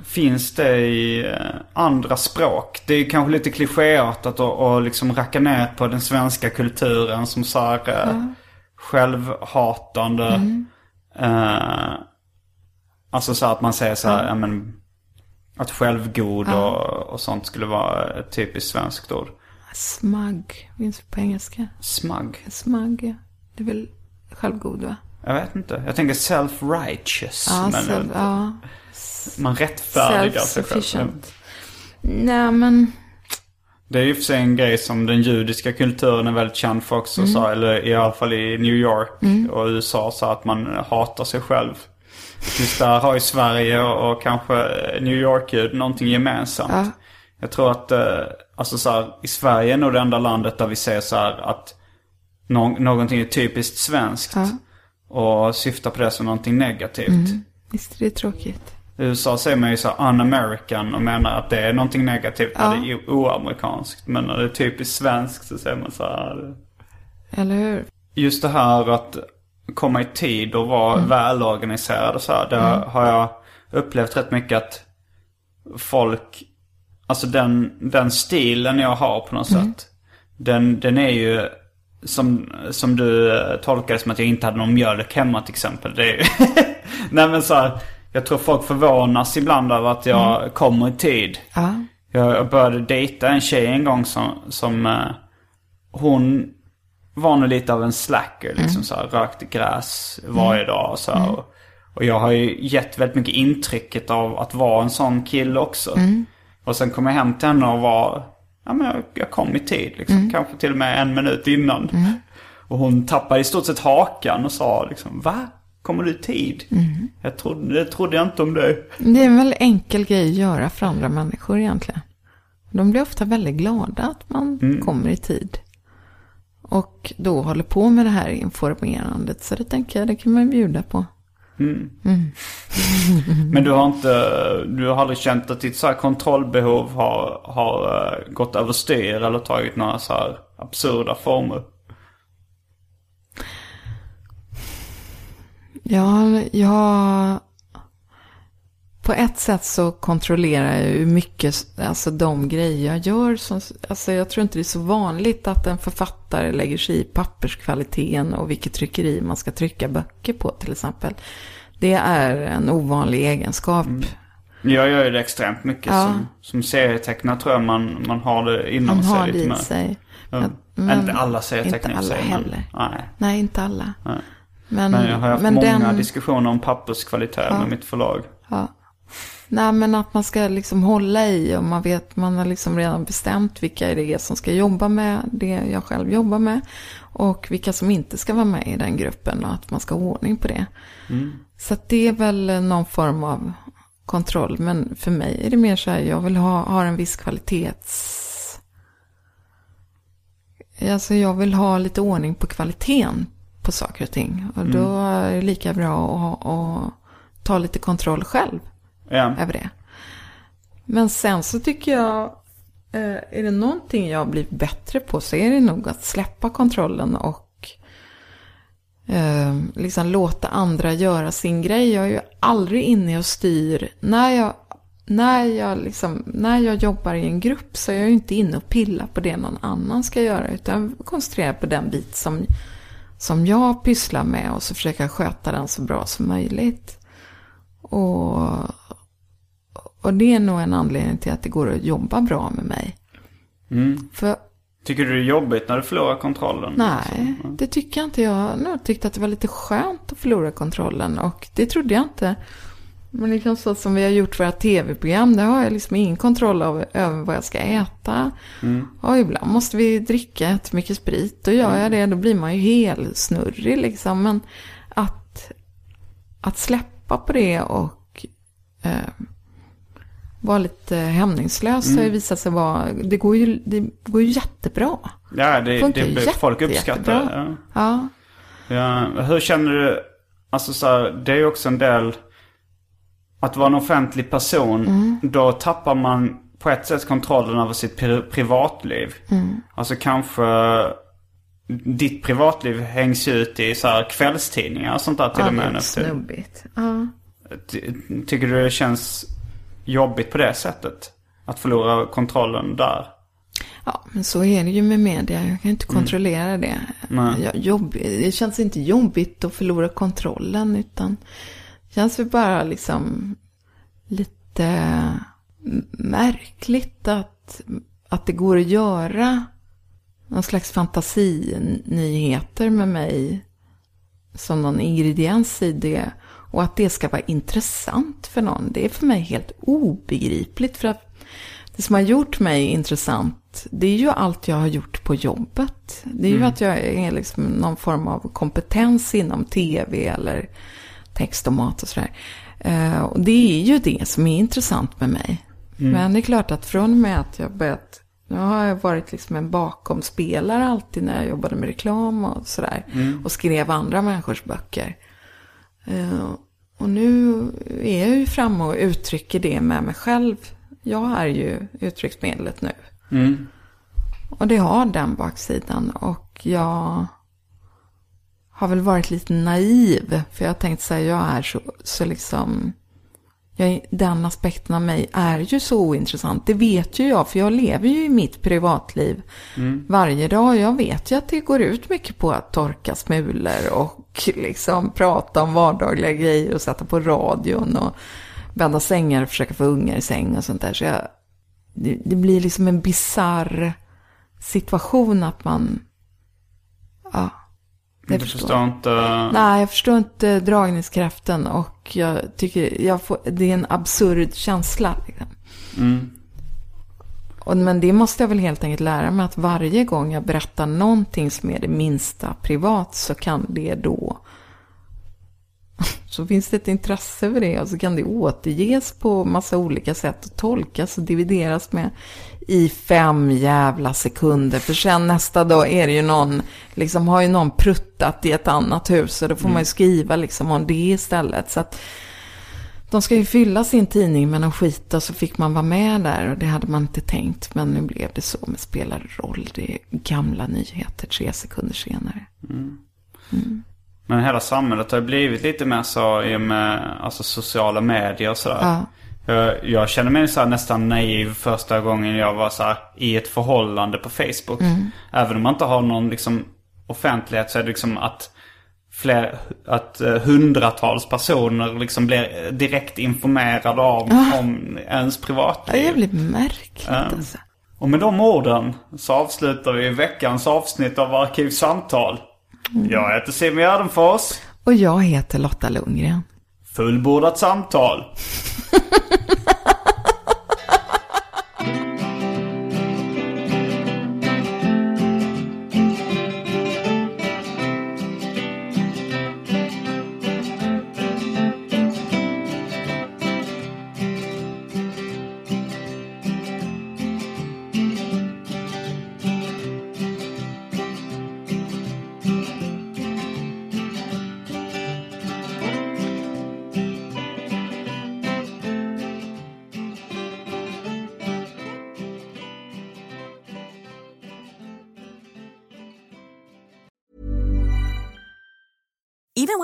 Finns det i eh, andra språk? Det är kanske lite klichéartat att och liksom racka ner på den svenska kulturen som så här eh, självhatande. Mm. Eh, alltså så att man säger så här, ja. men, att självgod och, och sånt skulle vara ett typiskt svenskt ord. Smug, finns det på engelska. Smug. Smug, ja. Det är väl självgod va? Jag vet inte. Jag tänker self-righteous. Ja, men eh, ja. man rättfärdigar sig själv. Nej, men. Det är ju för sig en grej som den judiska kulturen är väldigt känd för också. Så, eller i alla fall i New York och USA. Så att man hatar sig själv. Just där har ju Sverige och, och kanske New York någonting gemensamt. Ja. Jag tror att eh, alltså så här, i Sverige är nog det enda landet där vi ser så här att nå- någonting är typiskt svenskt. Ja. Och syftar på det som någonting negativt. Visst är det tråkigt. I USA säger man ju så un-American och menar att det är någonting negativt när det är oamerikanskt. Men när det är typiskt svenskt så säger man så här. Eller hur? Just det här att komma i tid och vara välorganiserad och så här. Det har jag upplevt rätt mycket att folk, alltså den, den stilen jag har på något sätt. Den, den är ju som, som du eh, tolkade som att jag inte hade någon mjölk hemma till exempel. Det är Nej men så här, jag tror folk förvånas ibland över att jag kommer i tid. Ja. Jag började dejta en tjej en gång som, som eh, hon var nog lite av en slacker. Liksom så här, rökte gräs varje dag och så här, och, och jag har ju gett väldigt mycket intrycket av att vara en sån kille också. Och sen kom jag hem till henne och var, ja men jag, jag kom i tid liksom. Kanske till och med en minut innan. Och hon tappade i stort sett hakan och sa liksom, va? Kommer du i tid? Jag trodde, det trodde jag inte om dig. Det är en väldigt enkel grej att göra för andra människor egentligen. De blir ofta väldigt glada att man kommer i tid. Och då håller på med det här informerandet. Så det tänker jag, det kan man bjuda på. Mm. Men du har inte, du har aldrig känt att ditt så här kontrollbehov har, har eh, gått överstyr eller tagit några så här absurda former? Ja, jag... På ett sätt så kontrollerar jag ju mycket, alltså de grejer jag gör. Som, alltså jag tror inte det är så vanligt att en författare lägger sig i papperskvaliteten och vilket tryckeri man ska trycka böcker på till exempel. Det är en ovanlig egenskap. Jag gör ju det extremt mycket. Ja. Som, som serietecknare tror jag man, man har det inom Man sig har det i sig. Ja. Men- inte alla serietecknare inte alla sig, men- heller. Nej. Nej, inte alla. Nej. Men, Men jag har haft många den- diskussioner om papperskvalitet med mitt förlag. Ja. Nej, men att man ska liksom hålla i och man vet, man har liksom redan bestämt vilka det är som ska jobba med det jag själv jobbar med. Och vilka som inte ska vara med i den gruppen och att man ska ha ordning på det. Så att det är väl någon form av kontroll. Men för mig är det mer så här, jag vill ha, ha en viss kvalitets... alltså jag vill ha lite ordning på kvaliteten på saker och ting. Och då är det lika bra att, att ta lite kontroll själv Ja. över det. Men sen så tycker jag, eh, är det någonting jag blir blivit bättre på så är det nog att släppa kontrollen och eh, liksom låta andra göra sin grej. Jag är ju aldrig inne och styr. När jag, när jag, liksom, när jag jobbar i en grupp så är jag ju inte inne och pillar på det någon annan ska göra. Utan jag koncentrerar på den bit som, som jag pysslar med och så försöker jag sköta den så bra som möjligt. Och, och det är nog en anledning till att det går att jobba bra med mig. Mm. För Tycker du det är jobbigt när du förlorar kontrollen? nej, det tycker jag inte. Jag har nog tyckt att det var lite skönt att förlora kontrollen. Och det trodde jag inte. Men liksom så som vi har gjort våra tv-program, där har jag liksom ingen kontroll av, över vad jag ska äta. Och ibland måste vi dricka jättemycket sprit. Då gör jag det, då blir man ju helt snurrig liksom. Men att, att släppa på det och eh, vara lite hämningslös har ju visat sig vara, det går ju, det går ju jättebra. Ja, det, Funkar det, folk jätte- uppskattar det. jättebra. Ja. Ja, Ja, hur känner du, alltså så här, det är ju också en del, att vara en offentlig person, Mm. då tappar man på ett sätt kontrollen över sitt pri- privatliv. Mm. Alltså kanske ditt privatliv hängs ut i så här kvällstidningar och sånt där till ja och det med är nu för tiden. snubbigt. Ja. Ty- Tycker du det känns jobbigt på det sättet? Att förlora kontrollen där? Ja, men så är det ju med media. Jag kan inte kontrollera det. Nej. Jag, jobb, det känns inte jobbigt att förlora kontrollen, utan det känns väl bara liksom lite märkligt att, att det går att göra någon slags fantasinyheter med mig som någon ingrediens i det. Och att det ska vara intressant för någon. Det är för mig helt obegripligt. För att det som har gjort mig intressant, det är ju allt jag har gjort på jobbet. Det är ju att jag är liksom någon form av kompetens inom tv eller text och mat och sådär. Eh, och det är ju det som är intressant med mig. Men det är klart att från och med att jag börjat, nu har jag varit liksom en bakomspelare alltid när jag jobbade med reklam och sådär. Och skrev andra människors böcker. Och nu är jag ju framme och uttrycker det med mig själv. Jag är ju uttrycksmedlet nu. Mm. Och det har den baksidan. Och jag har väl varit lite naiv. För jag har tänkt säga jag är så, så liksom... Jag, den aspekten av mig är ju så ointressant. Det vet ju jag, för jag lever ju i mitt privatliv varje dag. Jag vet ju att det går ut mycket på att torka smulor och liksom prata om vardagliga grejer och sätta på radion och bädda sängar och försöka få ungar i säng och sånt där. Så jag, det, det blir liksom en bizarr situation att man... Ja, det Du förstår. förstår inte... Nej, jag förstår inte dragningskraften och jag tycker jag får, det är en absurd känsla. Liksom. Mm. Och, men det måste jag väl helt enkelt lära mig att varje gång jag berättar någonting som är det minsta privat så kan det då så finns det ett intresse för det och så kan det återges på massa olika sätt och tolkas och divideras med i fem jävla sekunder. För sen nästa dag är det ju någon, liksom har ju någon pruttat i ett annat hus och då får man ju skriva liksom om det istället. Så att de ska ju fylla sin tidning med någon skit och så fick man vara med där och det hade man inte tänkt. Men nu blev det så med spelar roll. Det är gamla nyheter tre sekunder senare. Men hela samhället har ju blivit lite mer så i och med alltså, sociala medier och sådär. Ja. Jag, jag känner mig så här nästan naiv första gången jag var så i ett förhållande på Facebook. Även om man inte har någon liksom, offentlighet så är det liksom att, fler, att eh, hundratals personer liksom blir direkt informerade om, om ens Ja, privatliv. det blir märkligt Ja. alltså. Och med de orden så avslutar vi veckans avsnitt av Arkivsamtal. Jag heter Simon Gärdenfors. Och jag heter Lotta Lundgren. Fullbordat samtal.